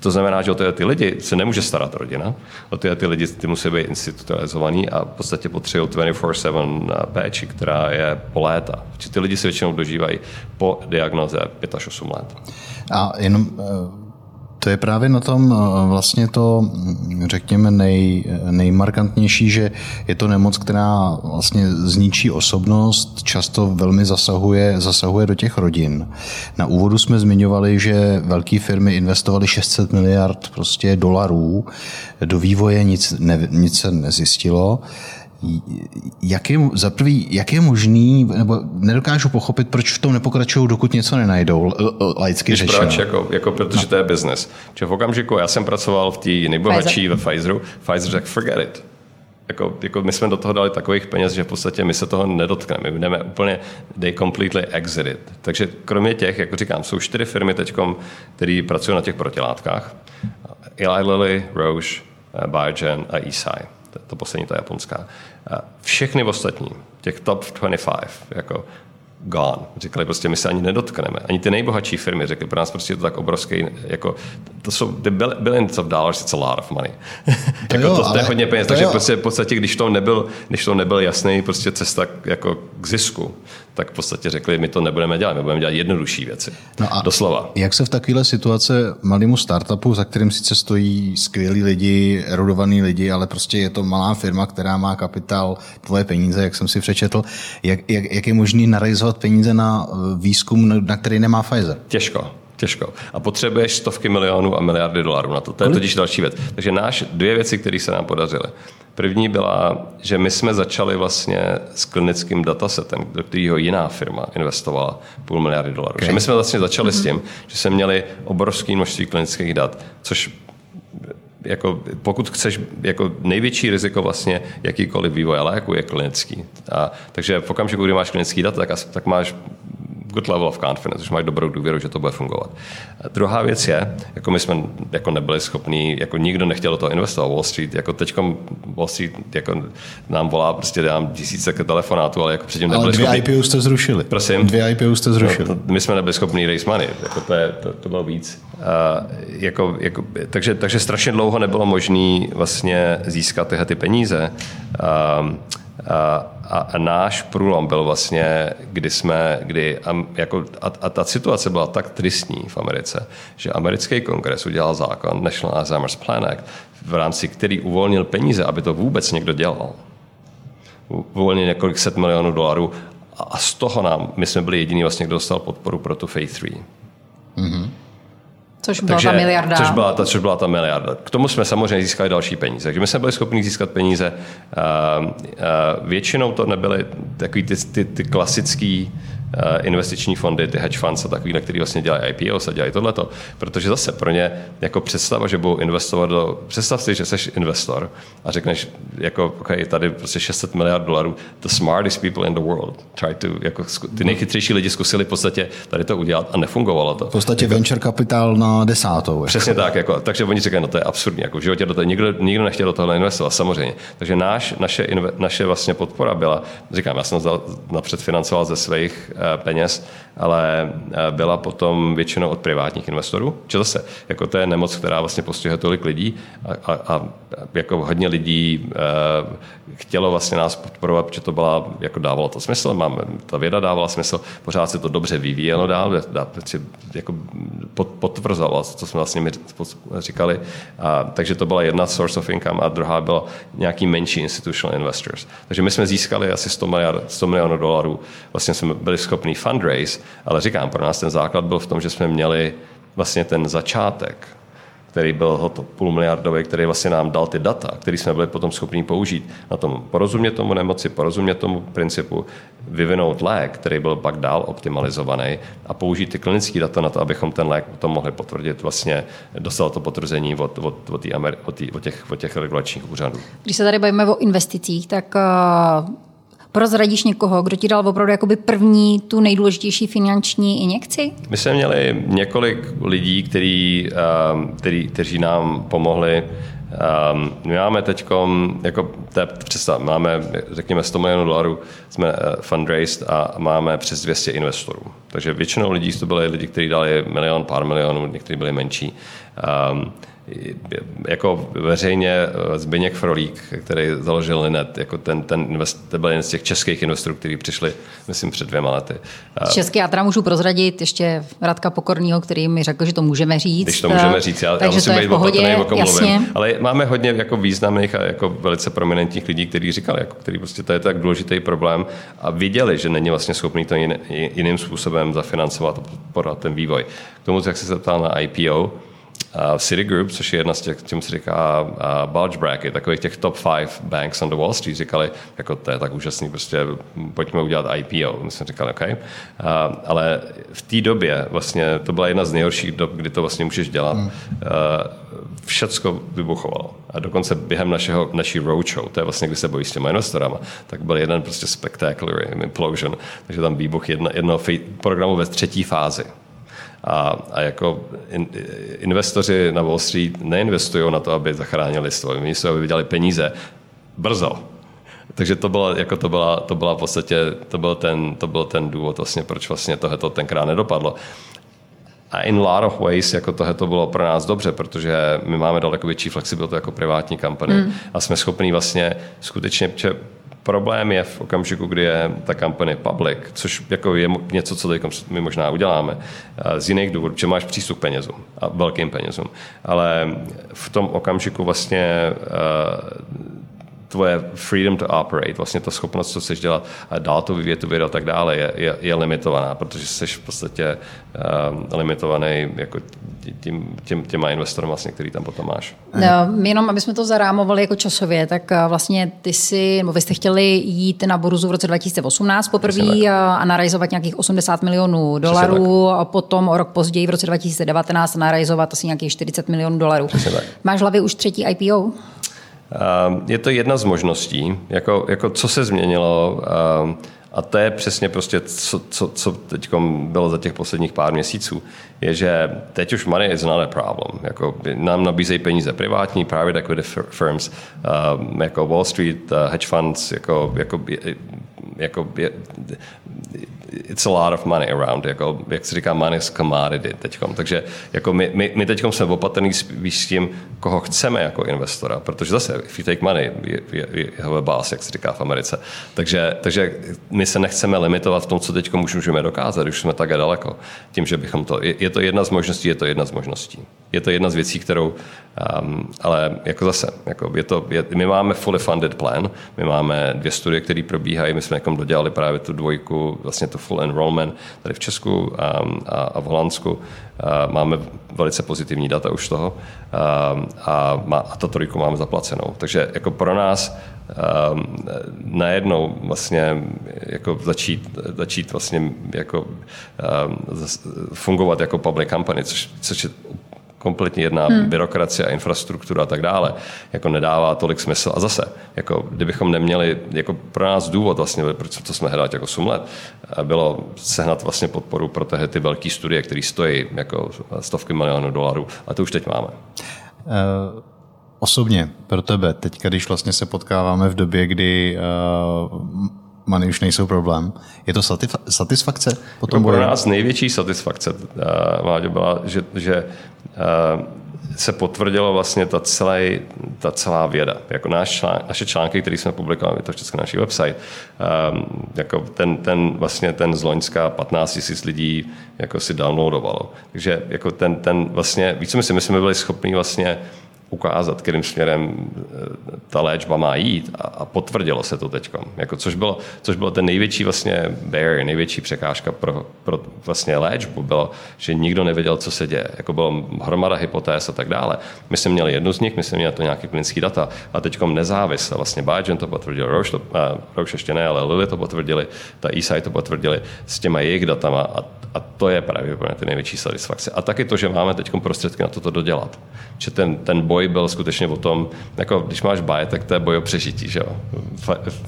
To znamená, že o ty, ty lidi se nemůže starat rodina, o ty, ty lidi ty musí být institucionalizovaný a v podstatě potřebují 24-7 péči, která je po léta. Ty lidi se většinou dožívají po diagnoze 5 až 8 let. A jenom eh, to je právě na tom eh, vlastně to, řekněme, nej, nejmarkantnější, že je to nemoc, která vlastně zničí osobnost, často velmi zasahuje, zasahuje do těch rodin. Na úvodu jsme zmiňovali, že velké firmy investovaly 600 miliard prostě dolarů do vývoje, nic, ne, nic se nezjistilo jak je, za prvý, jak je možný, nebo nedokážu pochopit, proč v tom nepokračují, dokud něco nenajdou, laicky řečeno. Proč? Jako, jako protože no. to je business. Čiže v okamžiku, já jsem pracoval v té nejbohatší ve Pfizeru, Pfizer řekl, forget it. Jako, jako my jsme do toho dali takových peněz, že v podstatě my se toho nedotkneme. My budeme úplně, they completely exited. Takže kromě těch, jako říkám, jsou čtyři firmy teď, které pracují na těch protilátkách. Eli Lilly, Roche, eh, Biogen a Eisai. To, to poslední, ta japonská. Všechny ostatní, těch top 25, jako gone. Říkali prostě, my se ani nedotkneme. Ani ty nejbohatší firmy řekli, pro nás prostě je to tak obrovský, jako, to jsou the billions of dollars, it's a lot of money. <laughs> To jako jo, to, to je hodně peněz, takže prostě v podstatě, když to nebyl, když to nebyl jasný prostě cesta jako k zisku, tak v podstatě řekli, my to nebudeme dělat, my budeme dělat jednodušší věci. No a Doslova. Jak se v takovéhle situace malému startupu, za kterým sice stojí skvělí lidi, erudovaní lidi, ale prostě je to malá firma, která má kapitál, tvoje peníze, jak jsem si přečetl, jak, jak, jak je možný narealizovat peníze na eh, výzkum, na který nemá Pfizer? Těžko. Těžko. A potřebuješ stovky milionů a miliardy dolarů na to. To je totiž další věc. Takže náš dvě věci, které se nám podařily. První byla, že my jsme začali vlastně s klinickým datasetem, do kterého jiná firma investovala půl miliardy dolarů. Okay. Že my jsme vlastně začali mm-hmm. s tím, že jsme měli obrovské množství klinických dat, což jako, pokud chceš, jako největší riziko vlastně jakýkoliv vývoje léku je klinický. A, takže v okamžiku, kdy máš klinický data, tak, tak máš good level of confidence, že máš dobrou důvěru, že to bude fungovat. A druhá věc je, jako my jsme jako nebyli schopní, jako nikdo nechtěl do toho investovat Wall Street, jako teď Wall Street jako nám volá, prostě dám tisíce telefonátů, ale jako předtím nebyli ale dvě schopní. IPO jste zrušili. Prosím? Dvě IPO jste zrušili. No, my jsme nebyli schopni raise money, jako to, je, to, to bylo víc. Uh, jako, jako, takže, takže strašně dlouho nebylo možné vlastně získat tyhle ty peníze. Uh, a, a, a náš průlom byl vlastně, kdy jsme, kdy, a, jako, a, a ta situace byla tak tristní v Americe, že americký kongres udělal zákon National Alzheimer's Plan Act, v rámci který uvolnil peníze, aby to vůbec někdo dělal. Uvolnil několik set milionů dolarů a z toho nám, my jsme byli jediní vlastně, kdo dostal podporu pro tu Phase 3. Mm-hmm. Což byla Takže, ta miliarda. Což byla ta, což byla ta miliarda. K tomu jsme samozřejmě získali další peníze. Takže my jsme byli schopni získat peníze. Uh, uh, většinou to nebyly takový ty, ty, ty klasický Eh, investiční fondy, ty hedge funds a takový, který vlastně dělají IPO a dělají tohleto. Protože zase pro ně jako představa, že budou investovat do... Představ si, že jsi investor a řekneš, jako, OK, tady prostě 600 miliard dolarů, the smartest people in the world try to, jako, ty nejchytřejší lidi zkusili v podstatě tady to udělat a nefungovalo to. V podstatě jako, venture kapitál na desátou. Jako. Přesně tak, jako, takže oni říkají, no to je absurdní, jako v životě do toho, nikdo, nikdo nechtěl do toho investovat, samozřejmě. Takže náš, naše, naše vlastně podpora byla, říkám, já jsem napřed financoval ze svých Eh, peněz, ale eh, byla potom většinou od privátních investorů. Čiže zase, jako to je nemoc, která vlastně postihuje tolik lidí a, a, a jako hodně lidí uh, chtělo vlastně nás podporovat, protože to byla, jako dávalo to smysl, máme, ta věda dávala smysl, pořád se to dobře vyvíjelo dál, dá, jako potvrzovalo, co jsme vlastně říkali. A, takže to byla jedna source of income a druhá byla nějaký menší institutional investors. Takže my jsme získali asi 100, miliard, 100 milionů dolarů, vlastně jsme byli schopni fundraise, ale říkám, pro nás ten základ byl v tom, že jsme měli vlastně ten začátek, který byl půl miliardový, který vlastně nám dal ty data, který jsme byli potom schopni použít na tom porozumět tomu nemoci, porozumět tomu principu, vyvinout lék, který byl pak dál optimalizovaný a použít ty klinické data na to, abychom ten lék potom mohli potvrdit, vlastně dostal to potvrzení od, od, od, Ameri- od, tý, od, těch, od těch regulačních úřadů. Když se tady bavíme o investicích, tak uh prozradíš někoho, kdo ti dal opravdu jakoby první tu nejdůležitější finanční injekci? My jsme měli několik lidí, který, ehm, který, kteří nám pomohli Um, my máme teď, jako představ, máme, řekněme, 100 milionů dolarů, jsme uh, fundraised a máme přes 200 investorů. Takže většinou lidí to byli lidi, kteří dali milion, pár milionů, někteří byli menší. Um, jako veřejně eh, Zbyněk Frolík, který založil Linet, jako ten, ten invest, to byl jeden z těch českých investorů, kteří přišli, myslím, před dvěma lety. Český já teda můžu prozradit ještě Radka Pokorního, který mi řekl, že to můžeme říct. Když to můžeme říct, já, Takže já musím být pohodě, o kom jasně. mluvím. Ale máme hodně jako významných a jako velice prominentních lidí, kteří říkali, jako, který prostě to je tak důležitý problém a viděli, že není vlastně schopný to jiným způsobem zafinancovat a podporovat ten vývoj. K tomu, jak se zeptal na IPO, Citigroup, což je jedna z těch, čemu se říká bulge bracket, takových těch top five banks on the Wall Street, říkali, jako to je tak úžasný, prostě pojďme udělat IPO. My jsme říkali, OK. Ale v té době vlastně to byla jedna z nejhorších dob, kdy to vlastně můžeš dělat. Hmm. Všecko vybuchovalo. A dokonce během našeho, naší roadshow, to je vlastně, kdy se bojí s těma investorama, tak byl jeden prostě spectacular implosion. Takže tam výbuch jedna, jednoho programu ve třetí fázi. A, a jako in, investoři na Wall Street neinvestují na to, aby zachránili svoj. Oni jsou, aby vydělali peníze brzo. Takže to byla, jako to byla, to byla v podstatě, to byl ten, to byl ten důvod vlastně, proč vlastně tohleto tenkrát nedopadlo. A in a lot of ways jako tohle to bylo pro nás dobře, protože my máme daleko větší flexibilitu jako privátní kampaně mm. a jsme schopni vlastně skutečně, Problém je v okamžiku, kdy je ta kampaně public, což jako je něco, co my možná uděláme z jiných důvodů, že máš přístup k penězům a velkým penězům. Ale v tom okamžiku vlastně tvoje freedom to operate, vlastně ta schopnost, co chceš dělat dál to vyvíjet tu vědu a tak dále, je, je, je limitovaná, protože jsi v podstatě uh, limitovaný jako tím, tím, těma investorem, vlastně, který tam potom máš. No, jenom, aby jsme to zarámovali jako časově, tak eh, vlastně ty si, nebo vy jste chtěli jít na burzu v roce 2018 poprvé a analyzovat nějakých 80 milionů dolarů a potom o rok později v roce 2019 analyzovat asi nějakých 40 milionů dolarů. Máš hlavě už třetí IPO? Ehm, je to jedna z možností, jako, jako co se změnilo ehm, a to je přesně prostě, co, co, co teď bylo za těch posledních pár měsíců, je, že teď už money is not a problem. Jako, nám nabízejí peníze privátní, private equity firms, um, jako Wall Street, hedge funds, jako, jako, jako it's a lot of money around, jako, jak se říká, money is commodity teďkom. Takže jako my, my, my teďkom jsme opatrní s tím, koho chceme jako investora, protože zase, if you take money, you, you, you have a boss, jak se říká v Americe. Takže, takže my se nechceme limitovat v tom, co teď už můžeme dokázat, už jsme tak daleko. Tím, že bychom to, je, je to jedna z možností, je to jedna z možností. Je to jedna z věcí, kterou, um, ale jako zase, jako je to, je, my máme fully funded plan, my máme dvě studie, které probíhají, my jsme jako dodělali právě tu dvojku, vlastně to full enrollment tady v Česku um, a, a v Holandsku. Uh, máme velice pozitivní data už toho um, a, má, a to trojku máme zaplacenou. Takže jako pro nás um, najednou vlastně jako začít, začít vlastně jako um, fungovat jako public company, což, což je kompletně jedna hmm. byrokracie a infrastruktura a tak dále, jako nedává tolik smysl. A zase, jako kdybychom neměli, jako pro nás důvod vlastně, proč to jsme hledali jako 8 let, bylo sehnat vlastně podporu pro tyhle ty velké studie, které stojí jako stovky milionů dolarů. A to už teď máme. Uh... Osobně pro tebe, teď když vlastně se potkáváme v době, kdy uh, money už nejsou problém. Je to satisf- satisfakce? Potom pro nás největší satisfakce, uh, byla, že, že uh, se potvrdilo vlastně ta, celé, ta celá věda. Jako náš člán, naše články, které jsme publikovali, je to všechno naší website, um, jako ten, ten, vlastně ten z Loňska 15 000 lidí jako si downloadovalo. Takže jako ten, ten vlastně, víc my si jsme byli schopni vlastně ukázat, kterým směrem eh, ta léčba má jít a, a potvrdilo se to teď. Jako, což, bylo, což bylo ten největší vlastně barrier, největší překážka pro, pro vlastně léčbu, bylo, že nikdo nevěděl, co se děje. Jako bylo hromada hypotéz a tak dále. My jsme měli jednu z nich, my jsme měli to nějaké klinické data a teď nezávisle, vlastně Biogen to potvrdil, Roche, to, uh, Roche ještě ne, ale Lilly to potvrdili, ta Eastside to potvrdili s těma jejich datama a, a to je právě ty největší satisfakce. A taky to, že máme teď prostředky na toto dodělat. Že ten, ten boj boj byl skutečně o tom, jako když máš baj, tak to je boj o přežití, že jo?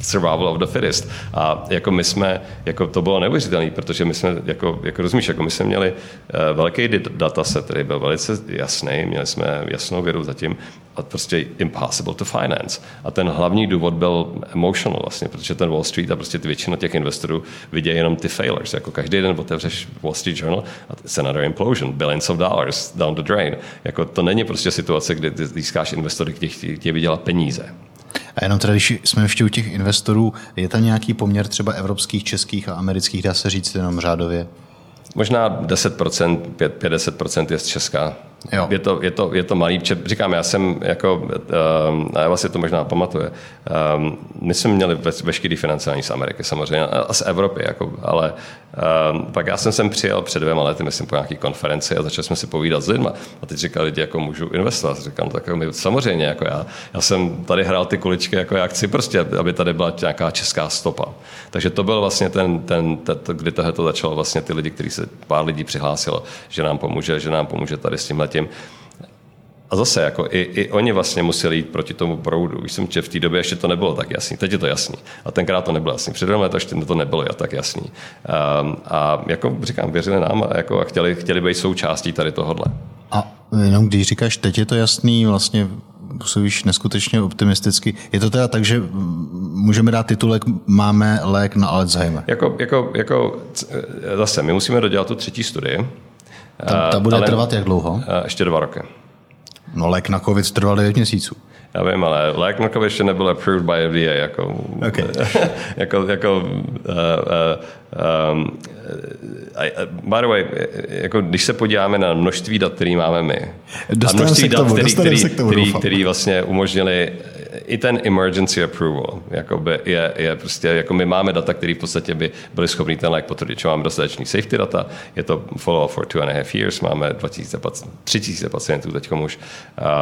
Survival of the fittest. A jako my jsme, jako to bylo neuvěřitelné, protože my jsme, jako, jako rozumíš, jako my jsme měli uh, velký dataset, který byl velice jasný, měli jsme jasnou věru zatím, a prostě impossible to finance. A ten hlavní důvod byl emotional vlastně, protože ten Wall Street a prostě ty většina těch investorů vidí jenom ty failures. Jako každý den otevřeš Wall Street Journal a it's another implosion, billions of dollars down the drain. Jako to není prostě situace, kdy získáš investory, kteří chtějí vydělat peníze. A jenom teda, když jsme ještě u těch investorů, je tam nějaký poměr třeba evropských, českých a amerických, dá se říct jenom řádově? Možná 10%, 50% je z Česka. Jo. Je, to, je, to, je to malý, říkám, já jsem jako, um, a já vlastně to možná pamatuje, um, my jsme měli ve, veškerý financování z Ameriky samozřejmě a z Evropy, jako, ale um, pak já jsem sem přijel před dvěma lety, myslím, po nějaké konferenci a začali jsme si povídat s lidmi a teď říkali lidi, jako můžu investovat. Říkám, tak my, samozřejmě, jako já, já jsem tady hrál ty kuličky, jako já chci prostě, aby tady byla nějaká česká stopa. Takže to byl vlastně ten, ten, ten kdy tohle to začalo vlastně ty lidi, kteří se pár lidí přihlásilo, že nám pomůže, že nám pomůže tady s tímhle tím. A zase, jako i, i oni vlastně museli jít proti tomu proudu. Už jsem, že v té době ještě to nebylo tak jasný. Teď je to jasný. A tenkrát to nebylo jasný. Před dvěma to ještě to nebylo tak jasný. Um, a jako říkám, věřili nám a, jako, a chtěli, chtěli být součástí tady tohohle. A jenom když říkáš, teď je to jasný, vlastně působíš neskutečně optimisticky. Je to teda tak, že můžeme dát titulek Máme lék na Alzheimer? Jako, jako, jako zase, my musíme dodělat tu třetí studii. Ta, ta bude ale, trvat jak dlouho? Ještě dva roky. No lék na COVID trval 9 měsíců. Já vím, ale lék na COVID ještě nebyl approved by FDA. Jako, okay. <laughs> jako, jako uh, uh, um, by the way, jako když se podíváme na množství dat, které máme my, dostaneme a množství dat, který, který, který, který vlastně umožnili i ten emergency approval jakoby je, je prostě, jako my máme data, které v podstatě by byly schopný ten lék potvrdit, že máme dostatečný safety data, je to follow-up for two and a half years, máme 2000, 3000 pacientů teď už.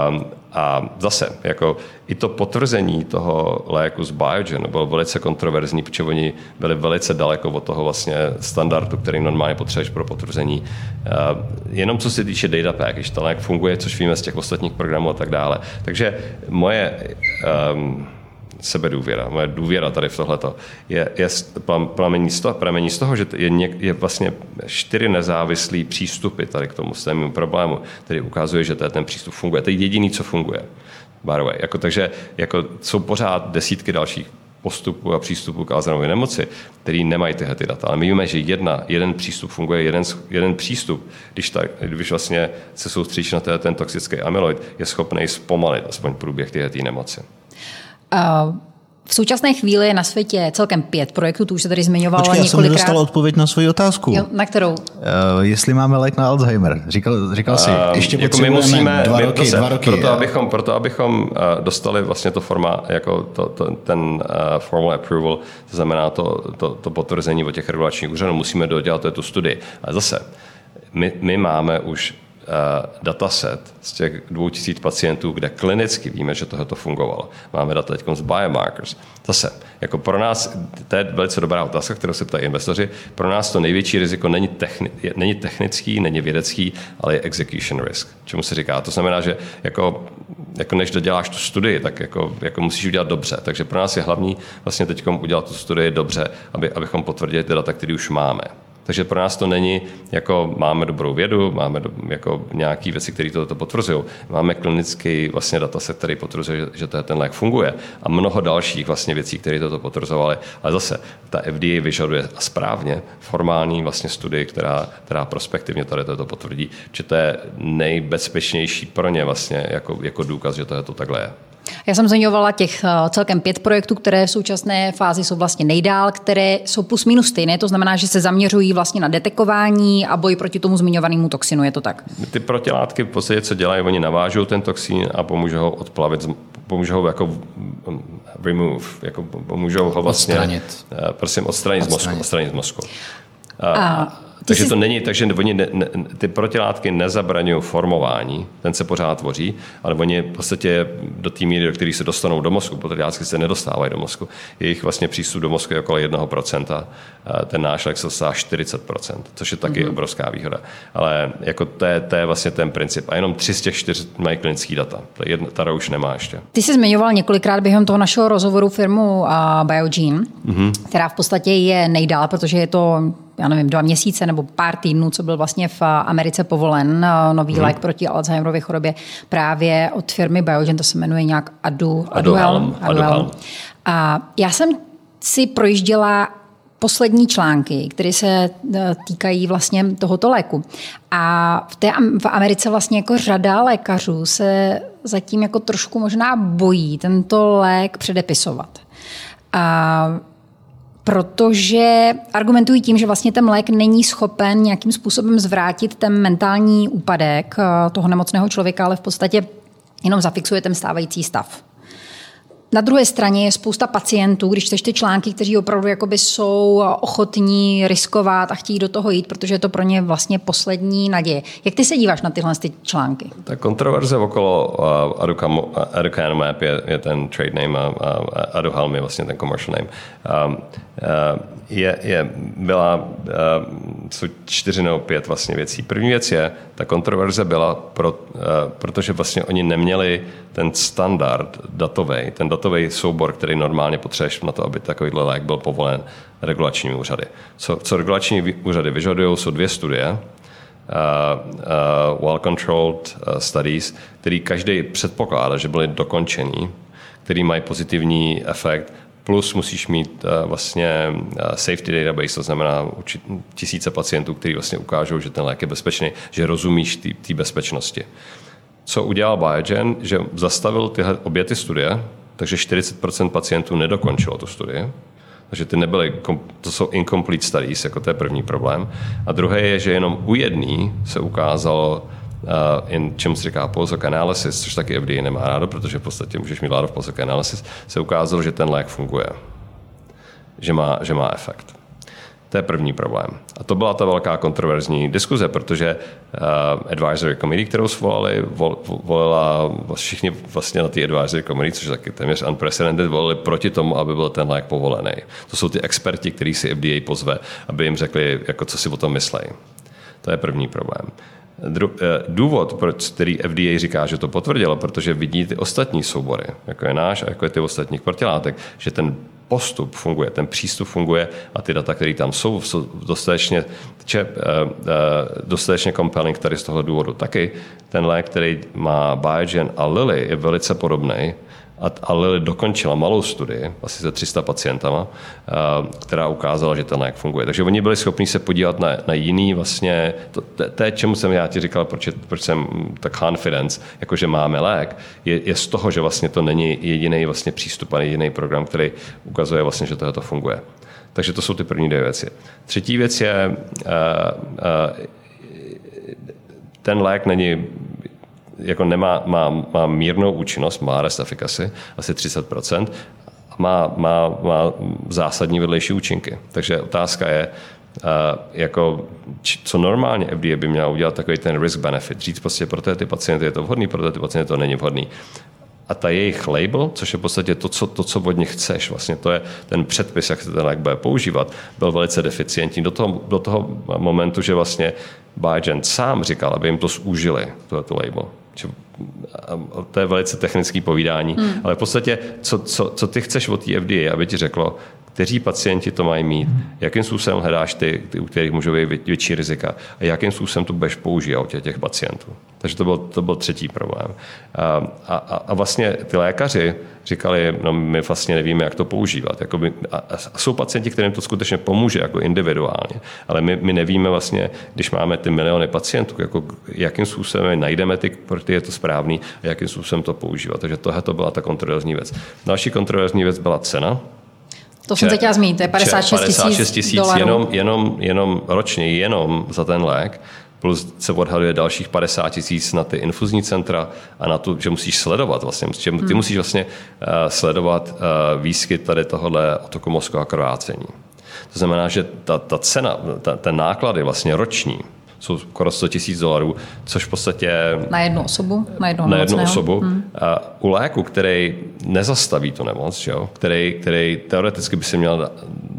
Um, a zase, jako i to potvrzení toho léku z Biogen bylo velice kontroverzní, protože oni byli velice daleko od toho vlastně standardu, který normálně potřebuješ pro potvrzení. Uh, jenom co se týče data package, ten lék funguje, což víme z těch ostatních programů a tak dále. Takže moje um, sebedůvěra, moje důvěra tady v tohleto je, je pramení, z toho, pramení z toho, že je, něk, je vlastně čtyři nezávislý přístupy tady k tomu stému problému, který ukazuje, že ten přístup funguje. To je jediný, co funguje. By the way. Jako, takže jako, jsou pořád desítky dalších postupů a přístupů k Alzheimerově nemoci, který nemají tyhle ty data. Ale my víme, že jedna, jeden přístup funguje, jeden, jeden přístup, když, tak, když vlastně se soustředíš na ten toxický amyloid, je schopný zpomalit aspoň průběh tyhle nemoci. Uh... V současné chvíli je na světě celkem pět projektů, tu už se tady zmiňovalo Počkej, několikrát. já jsem nedostal odpověď na svoji otázku. Jo, na kterou? Uh, jestli máme lék na Alzheimer. Říkal, říkal jsi, uh, ještě jako my musíme, dva roky, zase, dva roky. Proto, abychom, proto, abychom uh, dostali vlastně to forma, jako to, to, ten uh, formal approval, to znamená to, to, to potvrzení od těch regulačních úřadů, musíme dodělat tu studii. Ale zase, my, my máme už dataset z těch 2000 pacientů, kde klinicky víme, že tohle fungovalo. Máme data teď z biomarkers. Zase, jako pro nás, to je velice dobrá otázka, kterou se ptají investoři, pro nás to největší riziko není, techni, není technický, není vědecký, ale je execution risk. Čemu se říká? To znamená, že jako, jako než doděláš tu studii, tak jako, jako musíš udělat dobře. Takže pro nás je hlavní vlastně teď udělat tu studii dobře, aby, abychom potvrdili ty data, které už máme. Takže pro nás to není jako máme dobrou vědu, máme do, jako nějaké věci, které to, to potvrzují. Máme klinický vlastně dataset, který potvrzuje, že, že ten lék funguje a mnoho dalších vlastně věcí, které toto potvrzovaly. Ale zase ta FDA vyžaduje správně formální vlastně studii, která, která prospektivně tady toto potvrdí, že to je nejbezpečnější pro ně vlastně jako, jako důkaz, že to, to takhle je. Já jsem zmiňovala těch eh, celkem pět projektů, které v současné fázi jsou vlastně nejdál, které jsou plus minus stejné, to znamená, že se zaměřují vlastně na detekování a boj proti tomu zmiňovanému toxinu, je to tak? Ty protilátky v podstatě, co dělají, oni navážou ten toxin a pomůžou ho odplavit, pomůžou ho jako remove, jako pomůžou ho vlastně odstranit. Eh, prosím, odstranit, odstranit. z mozku. Odstranit z mozku. A, takže to není, takže oni ne, ne, ty protilátky nezabraňují formování, ten se pořád tvoří, ale oni v podstatě do té míry, do které se dostanou do mozku, protilátky se nedostávají do mozku. Jejich vlastně přístup do mozku je okolo 1%, ten náš lék se dostává 40%, což je taky mm-hmm. obrovská výhoda. Ale jako to je, to je vlastně ten princip. A jenom tři z těch čtyř mají klinický data. Ta, jedna, ta už nemá ještě. Ty jsi zmiňoval několikrát během toho našeho rozhovoru firmu uh, Biogene, mm-hmm. která v podstatě je nejdál, protože je to já nevím, dva měsíce nebo pár týdnů, co byl vlastně v Americe povolen eh, nový hmm. lék proti Alzheimerově chorobě právě od firmy Biogen, to se jmenuje nějak Adu, Aduhelm. Aduhelm. A já jsem si projížděla poslední články, které se eh, týkají vlastně tohoto léku. A v, té, v Americe vlastně jako řada lékařů se zatím jako trošku možná bojí tento lék předepisovat. A protože argumentují tím, že vlastně ten lék není schopen nějakým způsobem zvrátit ten mentální úpadek eh, toho nemocného člověka, ale v podstatě jenom zafixuje ten stávající stav. Na druhé straně je spousta pacientů, když čteš ty články, kteří opravdu jakoby jsou ochotní riskovat a chtějí do toho jít, protože je to pro ně vlastně poslední naděje. Jak ty se díváš na tyhle ty články? Ta kontroverze okolo uh, Aducanumab je, je ten trade name a uh, Aduhelm je vlastně ten commercial name. Um, uh, je, je, byla, uh, jsou čtyři nebo pět vlastně věcí. První věc je, ta kontroverze byla, pro, uh, protože vlastně oni neměli ten standard datový, ten datový soubor, který normálně potřebuješ na to, aby takovýhle lék byl povolen regulačními úřady. Co, co regulační úřady vyžadují, jsou dvě studie, uh, uh, well-controlled uh, studies, který každý předpokládá, že byly dokončený, který mají pozitivní efekt plus musíš mít uh, vlastně uh, safety database, to znamená tisíce pacientů, kteří vlastně ukážou, že ten lék je bezpečný, že rozumíš té bezpečnosti. Co udělal Biogen, že zastavil tyhle, obě ty studie, takže 40% pacientů nedokončilo tu studii, takže ty nebyly, to jsou incomplete studies, jako to je první problém. A druhé je, že jenom u jedný se ukázalo in čemu se říká post analysis, což taky FDA nemá rádo, protože v podstatě můžeš mít lot of analysis, se ukázalo, že ten lék funguje, že má, že má efekt. To je první problém. A to byla ta velká kontroverzní diskuze, protože uh, advisory committee, kterou svolali, vol, volila všichni vlastně na té advisory committee, což je taky téměř unprecedented, volili proti tomu, aby byl ten lék povolený. To jsou ty experti, kteří si FDA pozve, aby jim řekli, jako co si o tom myslejí. To je první problém. Eh, důvod, proč který FDA říká, že to potvrdilo, protože vidí ty ostatní soubory, jako je náš a jako je ty ostatních protilátek, že ten postup funguje, ten přístup funguje a ty data, které tam jsou, jsou dostatečně, če, eh, eh, dostatečně compelling tady z toho důvodu. Taky ten lék, který má Biogen a Lilly, je velice podobný a, a Lilly dokončila malou studii, asi se 300 pacientama, která ukázala, že ten lék funguje. Takže oni byli schopni se podívat na, na jiný vlastně, to, to, to čemu jsem já ti říkal, proč, proč jsem ta confidence, jakože máme lék, je, je z toho, že vlastně to není jediný vlastně přístup a jediný program, který ukazuje vlastně, že tohle to funguje. Takže to jsou ty první dvě věci. Třetí věc je, uh, uh, ten lék není jako nemá, má, má mírnou účinnost, má rest efficacy, asi 30%, a má, má, má zásadní vedlejší účinky. Takže otázka je, Uh, jako, co normálně FDA by měla udělat takový ten risk benefit. Říct prostě pro ty pacienty je to vhodný, pro ty pacienty to není vhodný. A ta jejich label, což je v podstatě to, co, to, co od nich chceš, vlastně to je ten předpis, jak se ten lék bude používat, byl velice deficientní do toho, do toho momentu, že vlastně Biogen sám říkal, aby jim to zúžili, tohle label to je velice technický povídání, hmm. ale v podstatě, co, co, co ty chceš od té FDA, aby ti řeklo, kteří pacienti to mají mít, jakým způsobem hledáš ty, ty u kterých můžou být větší rizika a jakým způsobem to budeš používat těch, těch pacientů. Takže to byl, to byl třetí problém. A, a, a vlastně ty lékaři říkali, no my vlastně nevíme, jak to používat. Jakoby, a, a jsou pacienti, kterým to skutečně pomůže jako individuálně, ale my, my nevíme vlastně, když máme ty miliony pacientů, jako, jakým způsobem najdeme ty, pro ty je to správný a jakým způsobem to používat. Takže tohle to byla ta kontroverzní věc. Další kontroverzní věc byla cena, to jsem se chtěla zmínit, to je 56 tisíc 56 tisíc jenom, jenom, jenom ročně, jenom za ten lék, plus se odhaduje dalších 50 tisíc na ty infuzní centra a na to, že musíš sledovat vlastně, že ty hmm. musíš vlastně uh, sledovat uh, výskyt tady tohohle otoku mozku a krvácení. To znamená, že ta, ta cena, ta, ten náklady vlastně roční, jsou skoro 100 tisíc dolarů, což v podstatě... Na jednu osobu? Na jednu, na jednu osobu. Hmm. A u léku, který nezastaví tu nemoc, jo? Který, který teoreticky by se měl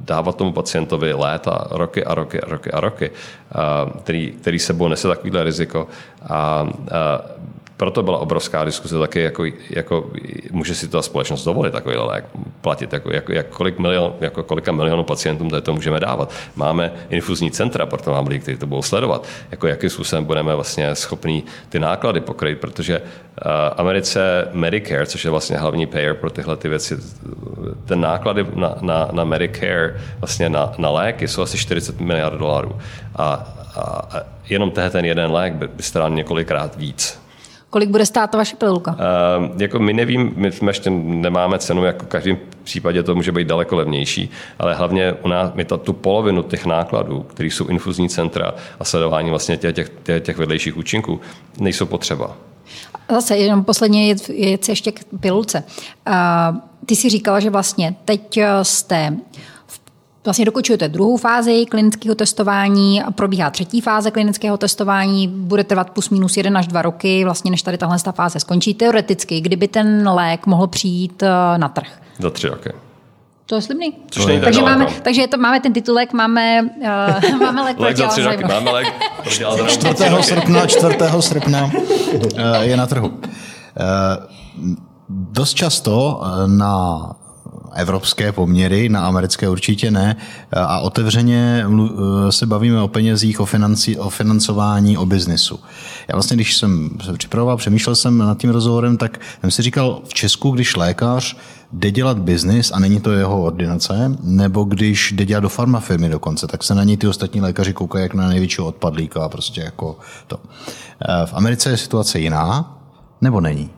dávat tomu pacientovi léta, roky a roky a roky a roky, a který, který sebou nese takovýhle riziko. A, a proto byla obrovská diskuse taky, jako, jako může si ta společnost dovolit takový lék platit, jako, jako, jak kolik milion, jako kolika milionů pacientům to, to můžeme dávat. Máme infuzní centra, proto máme lidi, kteří to budou sledovat, jako jakým způsobem budeme vlastně schopní ty náklady pokryt, protože uh, Americe Medicare, což je vlastně hlavní payer pro tyhle ty věci, ten náklady na, na, na Medicare, vlastně na, na léky jsou asi 40 miliard dolarů. A, a jenom ten jeden lék by, by stál několikrát víc Kolik bude stát ta vaše pilulka? Uh, jako my nevím, my ještě nemáme cenu, jako v každém případě to může být daleko levnější, ale hlavně u nás, my to, tu polovinu těch nákladů, které jsou infuzní centra a sledování vlastně těch, těch, těch, těch vedlejších účinků, nejsou potřeba. Zase jenom poslední věc ještě k pilulce. Uh, ty si říkala, že vlastně teď jste Vlastně dokončujete druhou fázi klinického testování probíhá třetí fáze klinického testování, bude trvat plus minus jeden až dva roky, vlastně než tady tahle fáze skončí. Teoreticky, kdyby ten lék mohl přijít eh, na trh? Za tři roky. To je slibný. Což není takže máme, takže to, máme ten titulek, máme, uh, <laughs> máme lék, lék za tři roky. Máme lék 4. srpna, 4. srpna uh, je na trhu. Uh, dost často na evropské poměry, na americké určitě ne. A otevřeně se bavíme o penězích, o, financi, o financování, o biznisu. Já vlastně, když jsem se připravoval, přemýšlel jsem nad tím rozhovorem, tak jsem si říkal, v Česku, když lékař jde dělat biznis a není to jeho ordinace, nebo když jde dělat do farmafirmy dokonce, tak se na něj ty ostatní lékaři koukají jak na největšího odpadlíka a prostě jako to. V Americe je situace jiná, nebo není?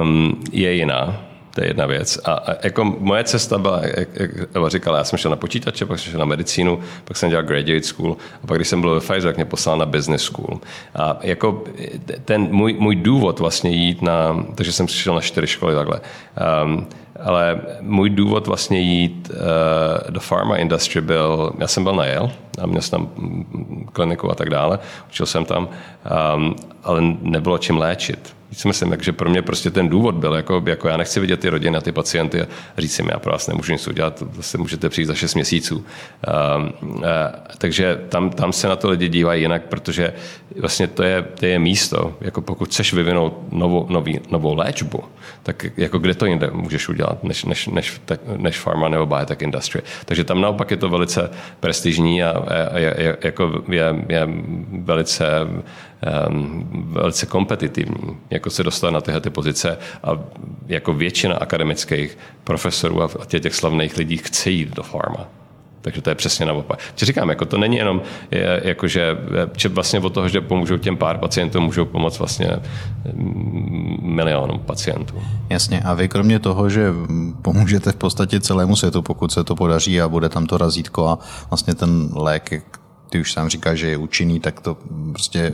Um, je jiná To je jedna věc. A, a jako moje cesta byla, jak, jak Eva říkala, já jsem šel na počítače, pak jsem šel na medicínu, pak jsem dělal graduate school a pak když jsem byl ve Pfizer, tak mě poslal na business school. A jako ten můj, můj důvod vlastně jít na, takže jsem šel na čtyři školy takhle, um, ale můj důvod vlastně jít uh, do pharma industry byl, já jsem byl na Yale a měl jsem tam kliniku a tak dále, učil jsem tam, um, ale nebylo čím léčit si myslím, že pro mě prostě ten důvod byl, jako, jako já nechci vidět ty rodiny a ty pacienty a říct jim, já pro vás nemůžu nic udělat, zase můžete přijít za 6 měsíců. Uh, uh, takže tam, tam se na to lidi dívají jinak, protože vlastně to je, to je místo, jako pokud chceš vyvinout novou, nový, novou léčbu, tak jako kde to jinde můžeš udělat, než, než, než, než pharma nebo biotech industry. Takže tam naopak je to velice prestižní a, je, je, jako je, je velice um, velice kompetitivní, jako se dostat na tyhle ty pozice a jako většina akademických profesorů a těch, těch slavných lidí chce jít do farma. Takže to je přesně naopak. Či říkám, jako to není jenom, jako že, že vlastně od toho, že pomůžou těm pár pacientům, můžou pomoct vlastně mm, milionům pacientů. Jasně. A vy kromě toho, že pomůžete v podstatě celému světu, pokud se to podaří a bude tam to razítko a vlastně ten lék, ty už sám říkáš, že je účinný, tak to prostě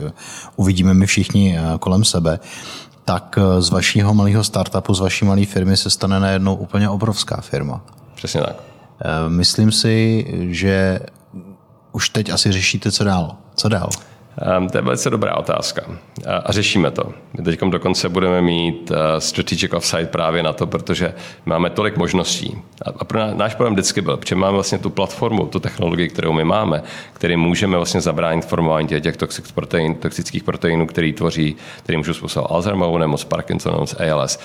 uvidíme my všichni eh, kolem sebe tak eh, z vašího malého startupu, z vaší malé firmy se stane najednou úplně obrovská firma. Přesně tak. Eh, myslím si, že už teď asi řešíte, co dál. Co dál? Um, to je velice dobrá otázka a, řešíme to. My teď dokonce budeme mít uh, strategic offsite právě na to, protože máme tolik možností. A, pro náš, problém vždycky byl, protože máme vlastně tu platformu, tu technologii, kterou my máme, který můžeme vlastně zabránit formování těch toxic protein, toxických proteinů, který tvoří, který můžou způsobovat Alzheimerovu nemoc, Parkinsonovou ALS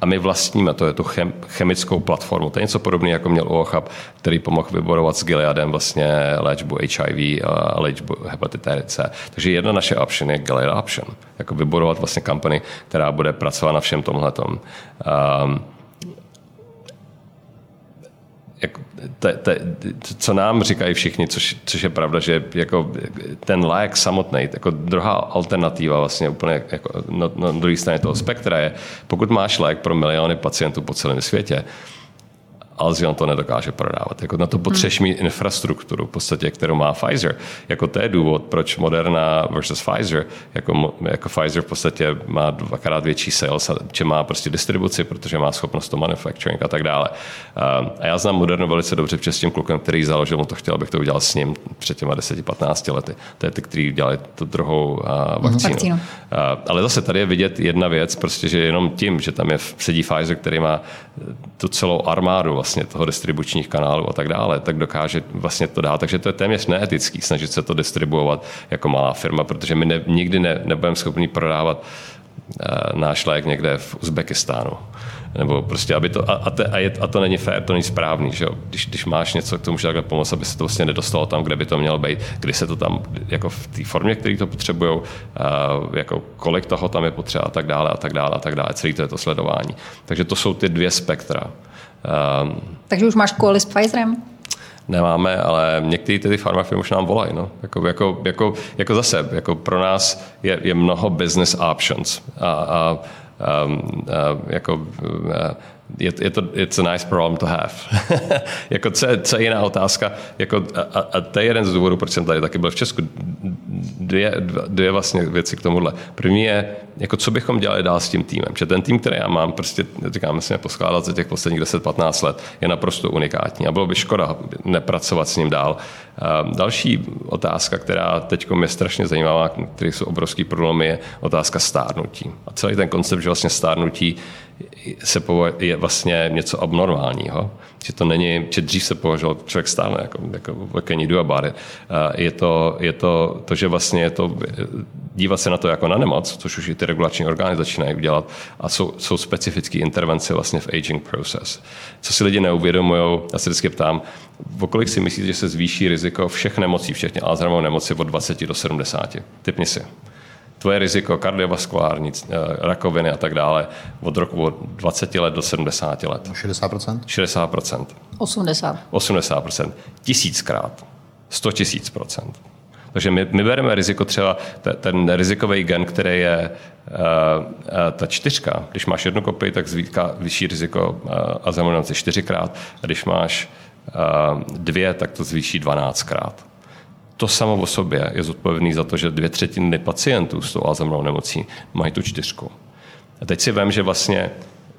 a my vlastníme to, je tu chem, chemickou platformu. To je něco podobného, jako měl OCHAP, který pomohl vybudovat s Gileadem vlastně léčbu HIV a léčbu hepatitidy C. Takže jedna naše option je Gilead option, jako vybudovat vlastně company, která bude pracovat na všem tomhletom. Um, jako, te, te, co nám říkají všichni, což, což je pravda, že jako ten lék samotný, jako druhá alternativa vlastně úplně jako na, na druhé straně toho spektra je, pokud máš lék pro miliony pacientů po celém světě, Alzion to nedokáže prodávat. Jako na to potřebuješ mít infrastrukturu, v podstatě, kterou má Pfizer. Jako to je důvod, proč Moderna versus Pfizer, jako, jako Pfizer v podstatě má dvakrát větší sales, či má prostě distribuci, protože má schopnost to manufacturing a tak dále. A já znám Modernu velice dobře, protože s tím klukem, který založil, on to chtěl, abych to udělal s ním před těma 10-15 lety. To je ty, který dělali tu druhou uh, vakcínu. vakcínu. Uh, ale zase tady je vidět jedna věc, prostě, že jenom tím, že tam je, sedí Pfizer, který má tu celou armádu vlastně vlastně toho distribučních kanálů a tak dále, tak dokáže vlastně to dát. Takže to je téměř neetický snažit se to distribuovat jako malá firma, protože my ne, nikdy ne, nebudeme schopni prodávat uh, náš lék někde v Uzbekistánu. Nebo prostě, aby to, a, a, te, a, je, a to není fér, to není správný, že jo? Když, když máš něco, k tomu může takhle pomoct, aby se to vlastně nedostalo tam, kde by to mělo být, kdy se to tam, jako v té formě, který to potřebují, uh, jako kolik toho tam je potřeba a tak dále a tak dále a tak dále, celý to je to sledování. Takže to jsou ty dvě spektra. Um, Takže už máš koly s Pfizerem? Nemáme, ale některé ty farmafirmy už nám volají. No. Jako, jako, jako, jako zase, jako pro nás je, je mnoho business options. A, a, um, a jako, uh, je, je to it's a nice problem to have. <laughs> jako co, co je jiná otázka, jako, a, a to je jeden z důvodů, proč jsem tady taky byl v Česku. Dvě, dvě vlastně věci k tomuhle. První je, jako co bychom dělali dál s tím týmem. Že ten tým, který já mám, prostě, říkám, myslím, poskládat za těch posledních 10-15 let, je naprosto unikátní a bylo by škoda nepracovat s ním dál. A další otázka, která teď je strašně zajímavá, který jsou obrovský problémy, je otázka stárnutí. A celý ten koncept, že vlastně stárnutí se je vlastně něco abnormálního. Že to není, že dřív se považoval člověk stále, jako, jako can you do about it? Je to, je to, to, že vlastně je to, dívat se na to jako na nemoc, což už i ty regulační orgány začínají dělat, a jsou, jsou specifické intervence vlastně v aging process. Co si lidi neuvědomují, já se vždycky ptám, o kolik si myslíte, že se zvýší riziko všech nemocí, včetně Alzheimerovy nemoci od 20 do 70? Typni si tvoje riziko kardiovaskulární, eh, rakoviny a tak dále od roku od 20 let do 70 let. 60%? 60%. 80. 80%. Tisíckrát. 100 tisíc procent. Takže my, my bereme riziko třeba, ten, ten rizikový gen, který je uh, uh, ta čtyřka. Když máš jednu kopii, tak zvýká vyšší riziko uh, Alzheimerovce čtyřikrát. A když máš uh, dvě, tak to zvýší dvanáctkrát to samo o sobě je zodpovědný za to, že dvě třetiny pacientů s tou Alzheimerovou nemocí mají tu čtyřku. A teď si vím, že vlastně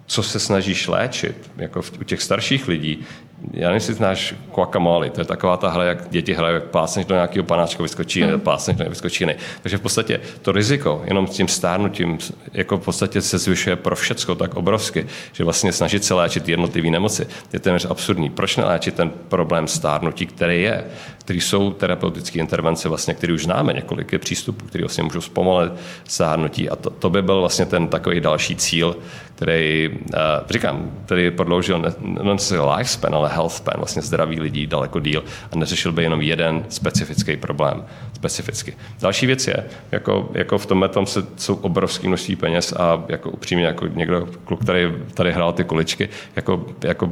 co se snažíš léčit, jako v, u těch starších lidí, já nevím, jestli znáš guacamole, to je taková ta hra, jak děti hrají, jak plácneš do nějakého panáčka, vyskočí, mm. plácneš do vyskočí jiný. Takže v podstatě to riziko, jenom s tím stárnutím, jako v podstatě se zvyšuje pro všecko tak obrovsky, že vlastně snažit se léčit jednotlivé nemoci je téměř absurdní. Proč neléčit ten problém stárnutí, který je, který jsou terapeutické intervence, vlastně, které už známe, několik je přístupů, které vlastně můžou zpomalit stárnutí a to, to, by byl vlastně ten takový další cíl, který, uh, říkám, který prodloužil ne, ne lifespan, ale health span, vlastně zdraví lidí daleko díl a neřešil by jenom jeden specifický problém. Specificky. Další věc je, jako, jako v tomhle tom se, jsou obrovské množství peněz a jako upřímně, jako někdo, kluk, který tady hrál ty kuličky, jako, jako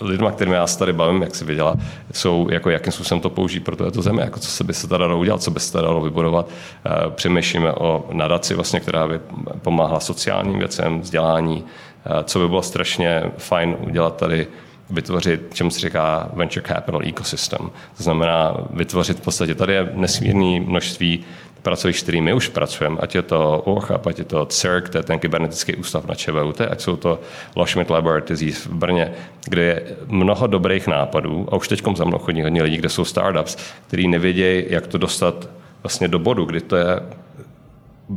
lidma, kterými já se tady bavím, jak si viděla, jsou, jako jakým způsobem to použít pro této zemi, jako co se by se tady dalo udělat, co by se tady dalo vybudovat. Eh, přemýšlíme o nadaci, vlastně, která by pomáhala sociálním věcem, vzdělání, eh, co by bylo strašně fajn udělat tady vytvořit, čemu se říká venture capital ecosystem. To znamená vytvořit v podstatě, tady je nesmírné množství pracovišť, který my už pracujeme, ať je to OCHAP, ať je to CERC, to je ten kybernetický ústav na ČVUT, ať jsou to Loschmidt Laboratories v Brně, kde je mnoho dobrých nápadů a už teď za mnou chodí hodně lidí, kde jsou startups, který nevědějí, jak to dostat vlastně do bodu, kdy to je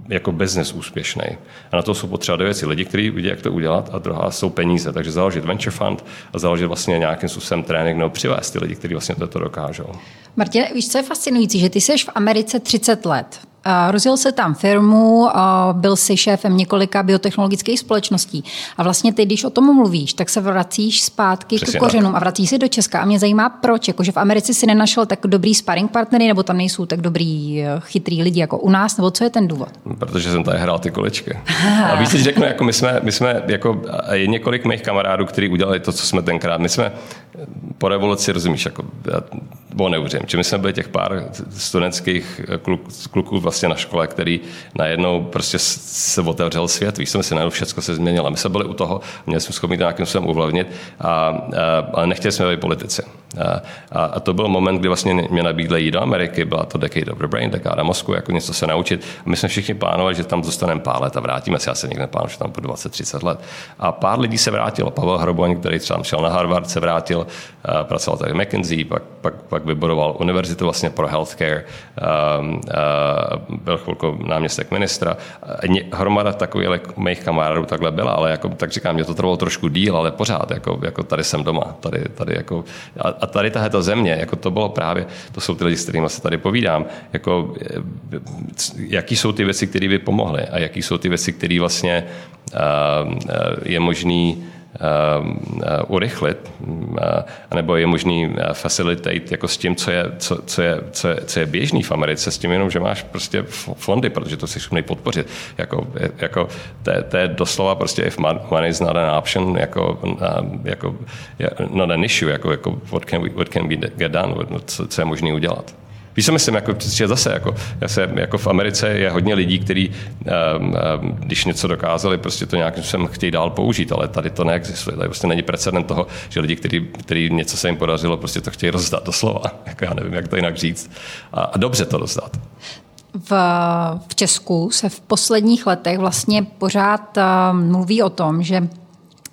jako business úspěšný. A na to jsou potřeba dvě věci. Lidi, kteří vidí, jak to udělat, a druhá jsou peníze. Takže založit venture fund a založit vlastně nějakým způsobem trénink nebo přivést ty lidi, kteří vlastně to dokážou. Martin, víš, co je fascinující, že ty jsi v Americe 30 let. Rozjel se tam firmu, byl si šéfem několika biotechnologických společností. A vlastně ty, když o tom mluvíš, tak se vracíš zpátky Přesně k kořenům a vracíš se do Česka. A mě zajímá, proč. Jakože v Americe si nenašel tak dobrý sparring partnery, nebo tam nejsou tak dobrý, eh, chytrý lidi jako u nás, nebo co je ten důvod? Protože jsem tady hrál ty kolečky. A víc si řeknu, jako my jsme, my jsme jako, je několik mých kamarádů, kteří udělali to, co jsme tenkrát. My jsme po revoluci, rozumíš, jako, bo neuvěřím, že my jsme byli těch pár studentských kluk, kluků vlastně na škole, který najednou prostě se otevřel svět, víš, jsme si najednou všechno se změnilo. My jsme byli u toho, měli jsme schopni nějakým způsobem uvlivnit, a, a, ale nechtěli jsme být politici. A, a, to byl moment, kdy vlastně mě nabídli jít do Ameriky, byla to Decade of the Brain, dekáda mozku, jako něco se naučit. A my jsme všichni plánovali, že tam zůstaneme pár let a vrátíme se. Já se někde plánuji, že tam po 20-30 let. A pár lidí se vrátilo. Pavel Hroboň, který třeba šel na Harvard, se vrátil, pracoval tady v McKinsey, pak, pak, pak vybudoval univerzitu vlastně pro healthcare, byl chvilku náměstek ministra. Hromada takových mých kamarádů takhle byla, ale jako, tak říkám, mě to trvalo trošku díl, ale pořád, jako, jako tady jsem doma. Tady, tady jako, a, a tady tahle země, jako to bylo právě, to jsou ty lidi, s kterými se tady povídám, jako, jaký jsou ty věci, které by pomohly a jaký jsou ty věci, které vlastně uh, je možný urychlit, uh, nebo je možný facilitate jako s tím, co je, co, co je, co je, co je běžný v Americe, s tím jenom, že máš prostě fondy, protože to si schopný podpořit. Jako, jako to, je doslova prostě if money is not an option, jako, jako not an issue, jako, jako what can, we, what can we get done, co, co je možné udělat. Víš, co myslím, jako, že zase, jako, já se, jako v Americe je hodně lidí, kteří, um, um, když něco dokázali, prostě to nějakým způsobem chtějí dál použít, ale tady to neexistuje. Tady prostě není precedent toho, že lidi, kteří, kteří něco se jim podařilo, prostě to chtějí rozdat doslova. <laughs> Jako já nevím, jak to jinak říct. A, a dobře to rozdat. V, v Česku se v posledních letech vlastně pořád uh, mluví o tom, že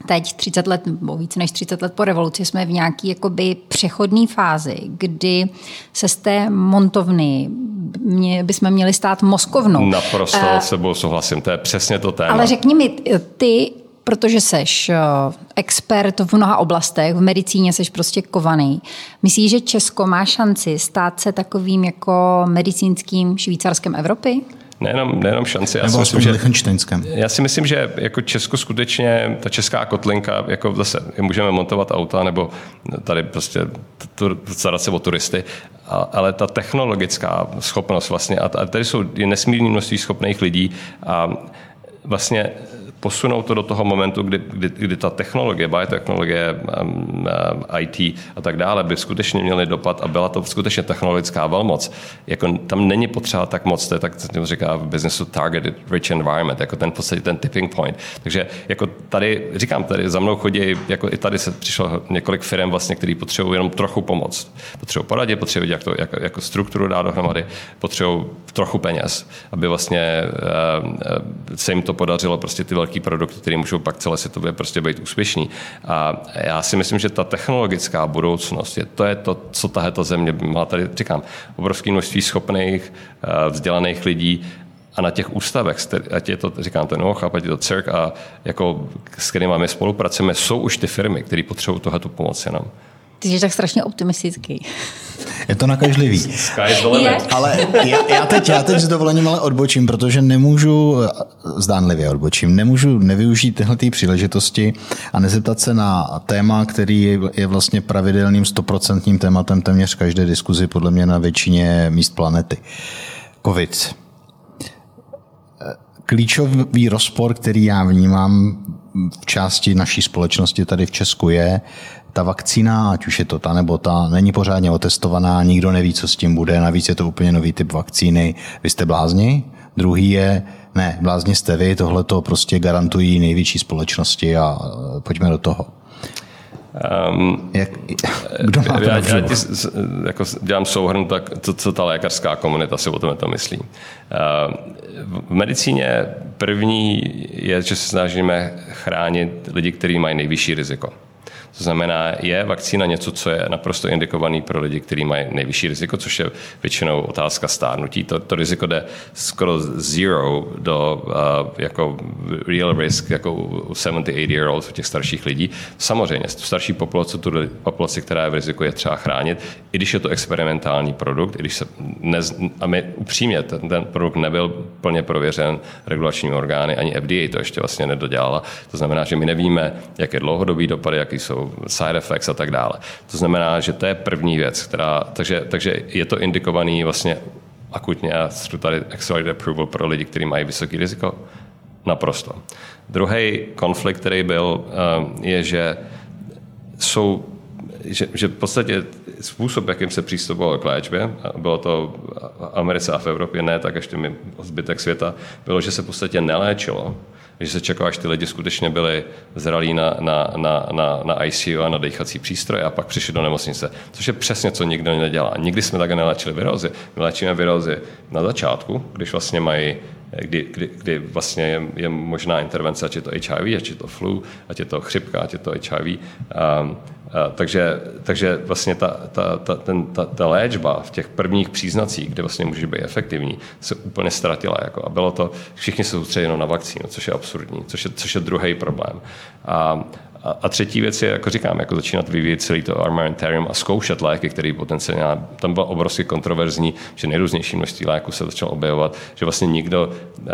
teď 30 let, nebo více než 30 let po revoluci, jsme v nějaké jakoby přechodné fázi, kdy se z té montovny mě, bychom měli stát moskovnou. Naprosto uh, s sebou souhlasím, to je přesně to téma. Ale řekni mi, ty protože seš eh, expert v mnoha oblastech, v medicíně seš prostě kovaný. Myslíš, že Česko má šanci stát se takovým jako medicínským švýcarskem Evropy? Nejenom, nejenom šanci. Já si, myslím, že, já si myslím, že jako Česko skutečně, ta česká kotlinka, jako zase můžeme montovat auta nebo tady prostě starat se o turisty, ale ta technologická schopnost vlastně, a tady jsou nesmírné množství schopných lidí a vlastně posunout to do toho momentu, kdy, kdy, kdy ta technologie, biotechnologie, IT a tak dále by skutečně měly dopad a byla to skutečně technologická velmoc. Jako, tam není potřeba tak moc, to je tak, co říká v businessu targeted rich environment, jako ten v podstatě ten tipping point. Takže jako tady, říkám, tady za mnou chodí, jako i tady se přišlo několik firm vlastně, který potřebují jenom trochu pomoct. Potřebují poradit, potřebují jak to, jak, jako strukturu dát dohromady, potřebují trochu peněz, aby vlastně se jim to podařilo prostě ty velký produkty, které můžou pak celé světově prostě být úspěšný. A já si myslím, že ta technologická budoucnost je to, je to co tahle ta země má tady, říkám, obrovské množství schopných, uh, vzdělaných lidí, a na těch ústavech, ať je to, říkám, ten OCH, ať je to CERC a jako, s kterými my spolupracujeme, jsou už ty firmy, které potřebují tohleto pomoc jenom. Ty jsi tak strašně optimistický. Je to nakažlivý. Ale já, já, teď, já teď s dovolením ale odbočím, protože nemůžu, zdánlivě odbočím, nemůžu nevyužít tyhle příležitosti a nezeptat se na téma, který je vlastně pravidelným stoprocentním tématem téměř každé diskuzi podle mě na většině míst planety. COVID. Klíčový rozpor, který já vnímám v části naší společnosti tady v Česku je, ta vakcína, ať už je to ta nebo ta, není pořádně otestovaná, nikdo neví, co s tím bude, navíc je to úplně nový typ vakcíny. Vy jste blázni? Druhý je, ne, blázni jste vy, tohle to prostě garantují největší společnosti a pojďme do toho. Um, Jak, <laughs> kdo má já, já ti, jako dělám souhrn, tak to, co ta lékařská komunita si o tom to myslí. Uh, v medicíně první je, že se snažíme chránit lidi, kteří mají nejvyšší riziko. To znamená, je vakcína něco, co je naprosto indikovaný pro lidi, kteří mají nejvyšší riziko, což je většinou otázka stárnutí. To, to riziko jde skoro zero do uh, jako real risk, jako u 70, 80 year olds, u těch starších lidí. Samozřejmě, starší populaci, tu populaci, která je v riziku, je třeba chránit, i když je to experimentální produkt, i když se nez, a my upřímně, ten, ten produkt nebyl plně prověřen regulačními orgány, ani FDA to ještě vlastně nedodělala. To znamená, že my nevíme, jaké dlouhodobý dopady, jaký jsou side effects a tak dále. To znamená, že to je první věc, která, takže, takže je to indikovaný vlastně akutně a tady accelerated approval pro lidi, kteří mají vysoký riziko? Naprosto. Druhý konflikt, který byl, eh, je, že jsou že, že v podstatě způsob, jakým se přistupovalo k léčbě, bylo to v Americe a v Evropě, ne tak ještě mi zbytek světa, bylo, že se v podstatě neléčilo, že se čekalo, až ty lidi skutečně byli zralí na, na, na, na, na ICU a na dechací přístroje a pak přišli do nemocnice, což je přesně, co nikdo nedělá. Nikdy jsme také neléčili virózy. My léčíme virózy na začátku, když vlastně mají kdy, kdy, kdy vlastně je, je možná intervence, ať je to HIV, ať je to flu, ať je to chřipka, ať je to HIV. Um, a, takže, takže vlastně ta, ta, ta, ten, ta, ta léčba v těch prvních příznacích, kde vlastně může být efektivní, se úplně ztratila. Jako, a bylo to, všichni se soustředili na vakcínu, což je absurdní, což je, což je druhý problém. A, a, a třetí věc je, jako říkám, jako začínat vyvíjet celý to armamentarium a zkoušet léky, který potenciálně, tam bylo obrovsky kontroverzní, že nejrůznější množství léků se začalo objevovat, že vlastně nikdo, uh,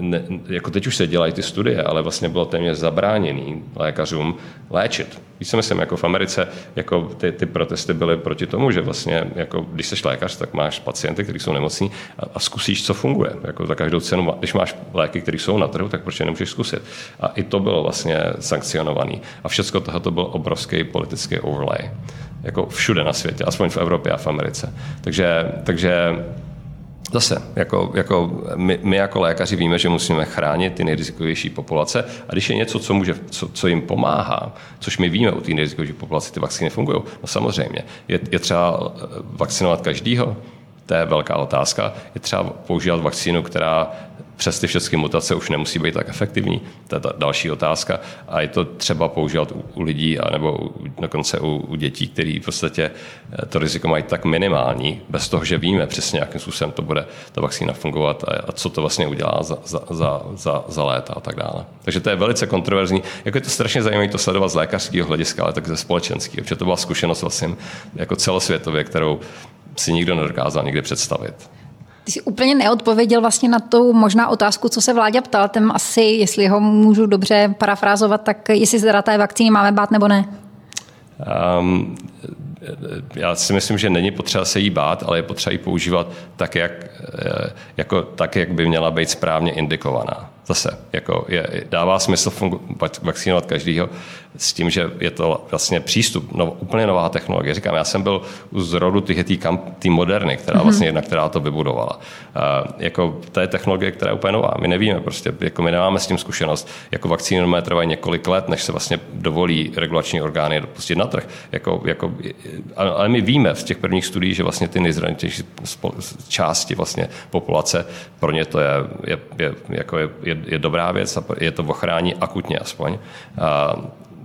ne, jako teď už se dělají ty studie, ale vlastně bylo téměř zabráněný lékařům léčit Víš, myslím, jako v Americe jako ty, ty protesty byly proti tomu, že vlastně, jako, když jsi lékař, tak máš pacienty, kteří jsou nemocní a, a zkusíš, co funguje. Jako za každou cenu, když máš léky, které jsou na trhu, tak proč je nemůžeš zkusit? A i to bylo vlastně sankcionované. A všechno tohoto byl obrovský politický overlay. Jako všude na světě, aspoň v Evropě a v Americe. Takže, takže Zase, jako, jako my, my jako lékaři víme, že musíme chránit ty nejrizikovější populace a když je něco, co, může, co, co jim pomáhá, což my víme u té nejrizikovější populace, ty vakcíny fungují, no samozřejmě. Je, je třeba vakcinovat každýho? To je velká otázka. Je třeba používat vakcínu, která přes ty všechny mutace už nemusí být tak efektivní. To je ta další otázka. A je to třeba používat u, u lidí, anebo u, dokonce u, u dětí, který v podstatě eh, to riziko mají tak minimální, bez toho, že víme přesně, jakým způsobem to bude ta vakcína fungovat a, a co to vlastně udělá za, za, za, za, za léta a tak dále. Takže to je velice kontroverzní. Jako je to strašně zajímavé to sledovat z lékařského hlediska, ale tak ze společenského, protože to byla zkušenost vlastně jako celosvětově, kterou si nikdo nedokázal nikdy představit. Ty jsi úplně neodpověděl vlastně na tu možná otázku, co se vládě ptal, ten asi, jestli ho můžu dobře parafrázovat, tak jestli teda té vakcíny máme bát nebo ne? Um, já si myslím, že není potřeba se jí bát, ale je potřeba ji používat tak, jak, jako, tak, jak by měla být správně indikovaná. Zase, jako je, dává smysl fungu, vakcinovat každýho s tím, že je to vlastně přístup, no, úplně nová technologie. Říkám, já jsem byl u zrodu té moderny, která vlastně jedna, která to vybudovala. Uh, jako, to je technologie, která je úplně nová. My nevíme, prostě, jako my nemáme s tím zkušenost. Jako vakcíny trvají několik let, než se vlastně dovolí regulační orgány dopustit na trh. Jako, jako, ale my víme z těch prvních studií, že vlastně ty nejzranitější části vlastně populace, pro ně to je, je, je, jako je, je, je dobrá věc a je to ochrání akutně aspoň. Uh,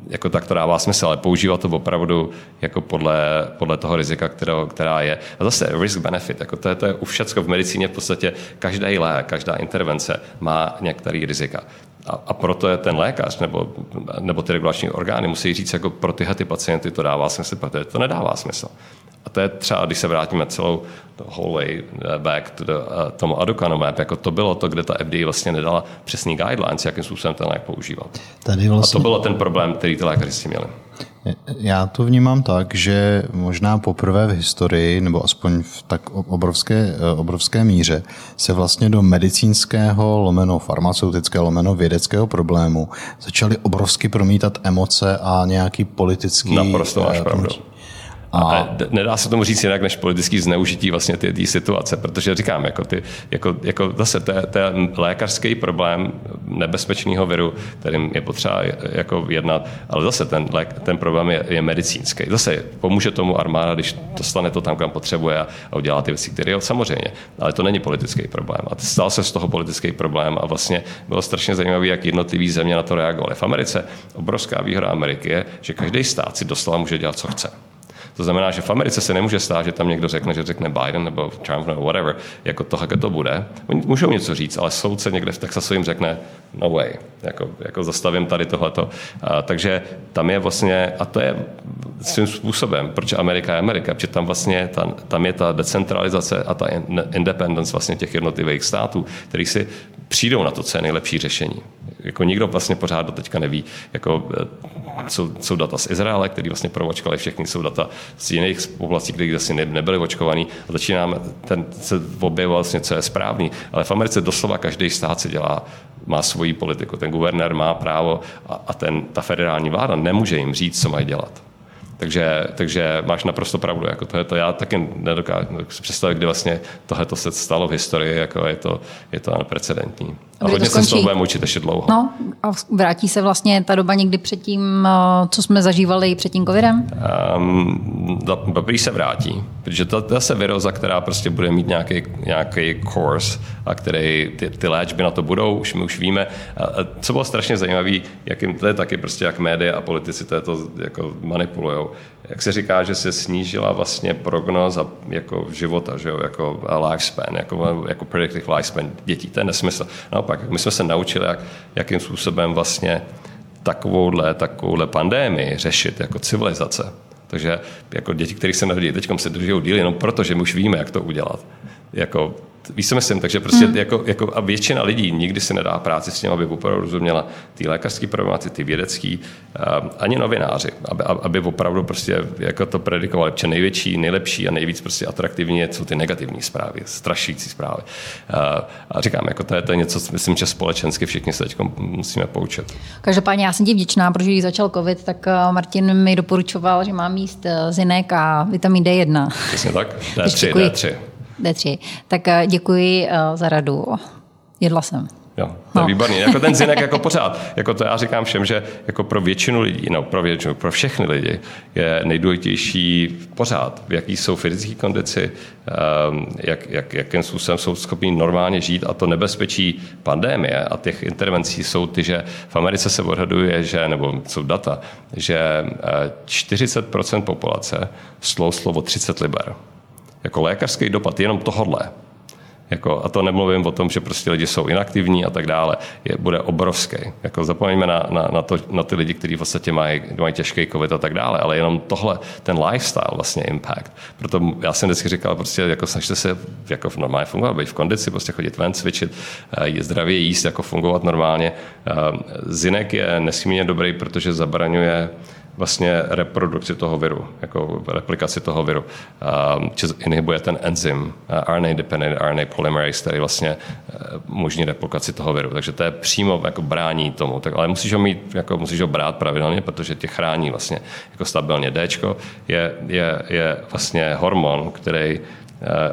jako tak to dává smysl, ale používat to opravdu jako podle, podle toho rizika, kterého, která je. A zase risk-benefit, jako to, je, to je u všecko v medicíně v podstatě každý lék, každá intervence má některý rizika. A, a proto je ten lékař nebo, nebo ty regulační orgány musí říct, jako pro tyhle ty pacienty to dává smysl, protože to nedává smysl. A to je třeba, když se vrátíme celou whole way back to the, uh, tomu Aducanumab, jako to bylo to, kde ta FDA vlastně nedala přesný guidelines, jakým způsobem ten lék používat. Tady vlastně... A to byl ten problém, který ty lékaři s tím měli. Já to vnímám tak, že možná poprvé v historii, nebo aspoň v tak obrovské, eh, obrovské míře, se vlastně do medicínského, lomeno farmaceutického, lomeno vědeckého problému začaly obrovsky promítat emoce a nějaký politický... Naprosto máš eh, pravdu. A nedá se tomu říct jinak než politický zneužití vlastně té, situace, protože říkám, jako, ty, jako, jako zase to je, lékařský problém nebezpečného viru, kterým je potřeba jako jednat, ale zase ten, ten problém je, je medicínský. Zase pomůže tomu armáda, když dostane to tam, kam potřebuje a, a udělá ty věci, které samozřejmě, ale to není politický problém. A stal se z toho politický problém a vlastně bylo strašně zajímavé, jak jednotlivý země na to reagovaly. V Americe obrovská výhoda Ameriky je, že každý stát si doslova může dělat, co chce. To znamená, že v Americe se nemůže stát, že tam někdo řekne, že řekne Biden nebo Trump nebo whatever, jako to, jak to bude. Oni můžou něco říct, ale soudce někde v Texasu jim řekne no way, jako, jako zastavím tady tohleto. A, takže tam je vlastně, a to je svým způsobem, proč Amerika je Amerika, protože tam vlastně ta, tam je ta decentralizace a ta independence vlastně těch jednotlivých států, který si přijdou na to, co je nejlepší řešení. Jako nikdo vlastně pořád do teďka neví, jako, eh, jsou, jsou data z Izraele, který vlastně provočkali všechny, jsou data z jiných oblastí, kde vlastně ne, nebyly očkovaný a začínáme, ten se objevil vlastně, co je správný. Ale v Americe doslova každý stát si dělá má svoji politiku. Ten guvernér má právo a, a ten, ta federální vláda nemůže jim říct, co mají dělat. Takže, takže máš naprosto pravdu. Jako to, je to já taky nedokážu představit, kdy vlastně tohle se stalo v historii, jako je to, je to neprecedentní. A hodně se z toho budeme učit ještě dlouho. No a vrátí se vlastně ta doba někdy před tím, eh, co jsme zažívali před tím covidem? Um, dobrý se vrátí, protože to, je viroza, která prostě bude mít nějaký, nějaký course a který ty, ty léčby na to budou, už my už víme. A, a co bylo strašně zajímavé, jak jim, to je taky prostě jak média a politici to, to jako manipulujou. Jak se říká, že se snížila vlastně prognoza jako života, že jo, jako lifespan, jako, jako predictive lifespan dětí. To je nesmysl. Naopak, my jsme se naučili, jak, jakým způsobem vlastně takovouhle, takovouhle pandémii řešit jako civilizace. Takže jako děti, které se narodí teď, se drží díl jenom proto, že my už víme, jak to udělat. Jako Víš, co myslím? Takže prostě hmm. jako, jako, a většina lidí nikdy si nedá práci s tím, aby opravdu rozuměla ty lékařské problématy, ty vědecké, uh, ani novináři, aby, aby opravdu prostě jako to predikovali, že největší, nejlepší a nejvíc prostě atraktivní jsou ty negativní zprávy, strašící zprávy. Uh, a říkám, jako to je, to je něco, myslím, že společensky všichni se teď musíme poučit. Každopádně já jsem ti vděčná, protože když začal covid, tak Martin mi doporučoval, že mám jíst zinek a vitamin D1. Přesně tak, D3, D3. D3. Tak eh, děkuji eh, za radu. Jedla jsem. Jo, to je no. výborný. Jako ten zinek jako <laughs> pořád. Jako to já říkám všem, že jako pro většinu lidí, no pro většinu, pro všechny lidi je nejdůležitější pořád, v jaký jsou fyzické kondici, ehm, jak, jak, jakým způsobem jsou schopni normálně žít a to nebezpečí pandémie a těch intervencí jsou ty, že v Americe se odhaduje, že, nebo jsou data, že 40% eh, populace slou slovo 30 liber jako lékařský dopad jenom tohodle, jako, a to nemluvím o tom, že prostě lidi jsou inaktivní a tak dále, je, bude obrovský. Jako zapomeňme na, na, na, to, na ty lidi, kteří v podstatě mají, mají těžký covid a tak dále, ale jenom tohle, ten lifestyle vlastně impact. Proto já jsem vždycky říkal, prostě jako snažte se jako normálně fungovat, být v kondici, prostě chodit ven, cvičit, eh, je zdravě jíst, jako fungovat normálně. Eh, zinek je nesmírně dobrý, protože zabraňuje vlastně reprodukci toho viru, jako replikaci toho viru. či inhibuje ten enzym RNA dependent RNA polymerase, který vlastně možní replikaci toho viru. Takže to je přímo jako brání tomu. Tak, ale musíš ho mít, jako musíš ho brát pravidelně, protože tě chrání vlastně jako stabilně. D je, je, je vlastně hormon, který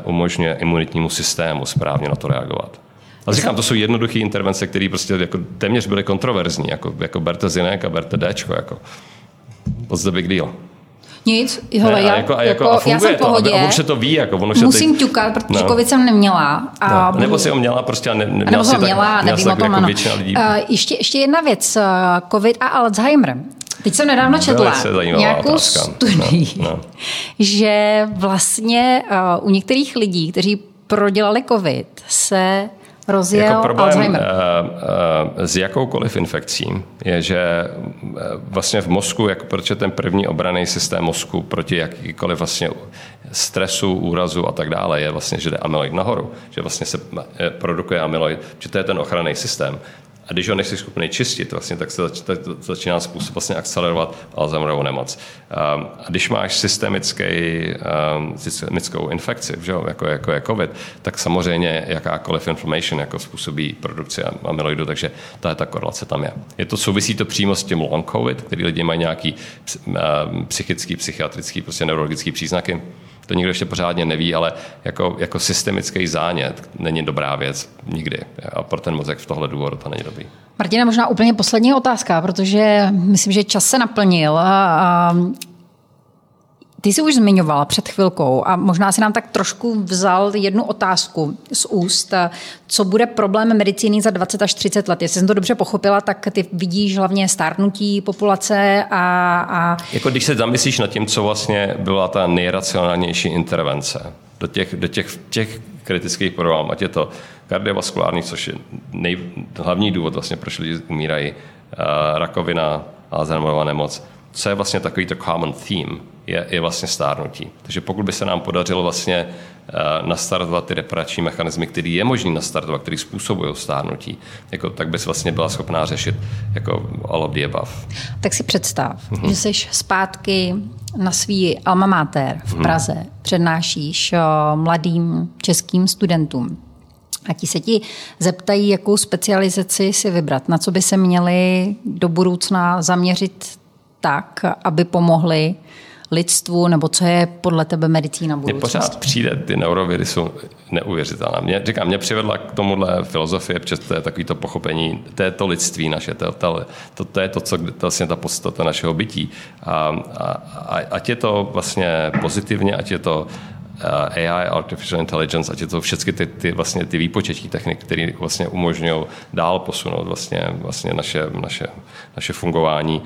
umožňuje imunitnímu systému správně na to reagovat. A říkám, to jsou jednoduché intervence, které prostě jako téměř byly kontroverzní, jako, jako berte zinek a berte Dčko. Jako. What's the big deal? Nic, hele, ne, já, jako, a jako, jako, a já jsem v pohodě. To, a už se to ví. Jako, ono Musím teď... ťukat, protože no. covid jsem neměla. A no. Nebo si ho měla prostě a ne, ne, nebo ho měla, tak, nevím o tom, jako lidí. Uh, ještě, ještě jedna věc, uh, covid a Alzheimer. Teď jsem nedávno četla nějakou otázka. studii, no, no. že vlastně uh, u některých lidí, kteří prodělali covid, se rozjel jako problém Alzheimer. Uh, uh, s jakoukoliv infekcí je, že vlastně v mozku, jako protože ten první obraný systém mozku proti jakýkoliv vlastně stresu, úrazu a tak dále je vlastně, že jde amyloid nahoru, že vlastně se produkuje amyloid, že to je ten ochranný systém. A když ho nejsi schopný čistit, vlastně, tak se začíná způsob vlastně akcelerovat Alzheimerovou nemoc. Um, a když máš systemický, um, systemickou infekci, že, jako, jako je COVID, tak samozřejmě jakákoliv inflammation jako způsobí produkci amyloidu, takže ta, ta korelace tam je. Je to, souvisí to přímo s tím long COVID, který lidi mají nějaký psychický, psychiatrický, prostě neurologický příznaky to nikdo ještě pořádně neví, ale jako, jako systemický zánět není dobrá věc nikdy. A pro ten mozek v tohle důvodu to není dobrý. Martina, možná úplně poslední otázka, protože myslím, že čas se naplnil. A ty jsi už zmiňovala před chvilkou a možná si nám tak trošku vzal jednu otázku z úst. Co bude problém medicíny za 20 až 30 let? Jestli jsem to dobře pochopila, tak ty vidíš hlavně stárnutí populace a... a... Jako když se zamyslíš nad tím, co vlastně byla ta nejracionálnější intervence do těch, do těch, těch kritických problémů, ať je to kardiovaskulární, což je nej, hlavní důvod, vlastně, proč lidi umírají, rakovina, Alzheimerova nemoc, co je vlastně takový to common theme, je, je vlastně stárnutí. Takže pokud by se nám podařilo vlastně uh, nastartovat ty reparační mechanismy, který je možný nastartovat, který způsobují stárnutí, jako, tak bys vlastně byla schopná řešit jako all of the above. Tak si představ, mm-hmm. že jsi zpátky na svý alma mater v mhm. Praze, mm-hmm. přednášíš uh, mladým českým studentům a ti se ti zeptají, jakou specializaci si vybrat, na co by se měli do budoucna zaměřit tak, aby pomohli lidstvu, nebo co je podle tebe medicína budoucnosti? Mně pořád přijde, ty neurovědy jsou neuvěřitelné. Mě, říkám, mě přivedla k tomuhle filozofie, protože to je takový to pochopení, to je to lidství naše, to, to, to, to je to, co to vlastně ta podstata našeho bytí. A, a, a, ať je to vlastně pozitivně, ať je to AI, Artificial Intelligence, ať je to všechny ty, ty, vlastně ty výpočetní techniky, které vlastně umožňují dál posunout vlastně, vlastně naše, naše, naše fungování,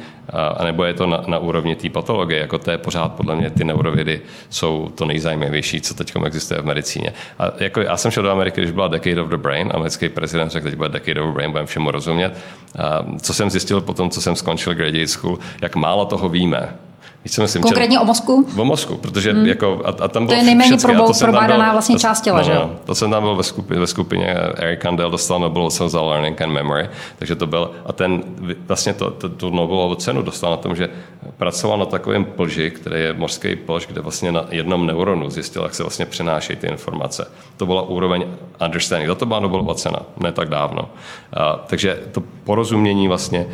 a nebo je to na, na úrovni té patologie, jako to je pořád podle mě ty neurovědy jsou to nejzajímavější, co teď existuje v medicíně. A jako já jsem šel do Ameriky, když byla Decade of the Brain, americký prezident řekl, teď bude Decade of the Brain, budeme všemu rozumět. A co jsem zjistil potom, co jsem skončil graduate school, jak málo toho víme co myslím, Konkrétně o mozku? O mozku, protože hmm. jako, a, a tam to je nejméně probádaná vlastně část těla, no, že jo? To jsem tam byl ve skupině, ve skupině Eric Kandel dostal Nobel cenu za Learning and Memory, takže to byl, a ten vlastně to, to, tu Nobelovu cenu dostal na tom, že pracoval na takovém plži, který je mořský plž, kde vlastně na jednom neuronu zjistil, jak se vlastně přenášejí ty informace. To byla úroveň understanding. Za to byla Nobelova cena, ne tak dávno. A, takže to porozumění vlastně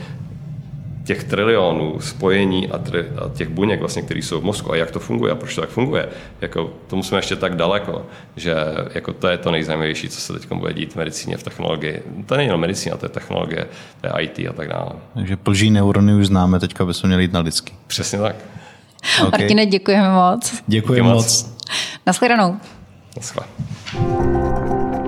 těch trilionů spojení a, tri, a těch buněk, vlastně, které jsou v mozku a jak to funguje a proč to tak funguje, jako, tomu jsme ještě tak daleko, že jako to je to nejzajímavější, co se teď bude dít v medicíně, v technologii. To není jenom medicína, to je technologie, to je IT a tak dále. Takže plží neurony už známe, teďka bychom měli jít na lidský. Přesně tak. <laughs> Okay. Martine, děkujeme moc. Děkuji moc. Naschledanou. Naschledanou.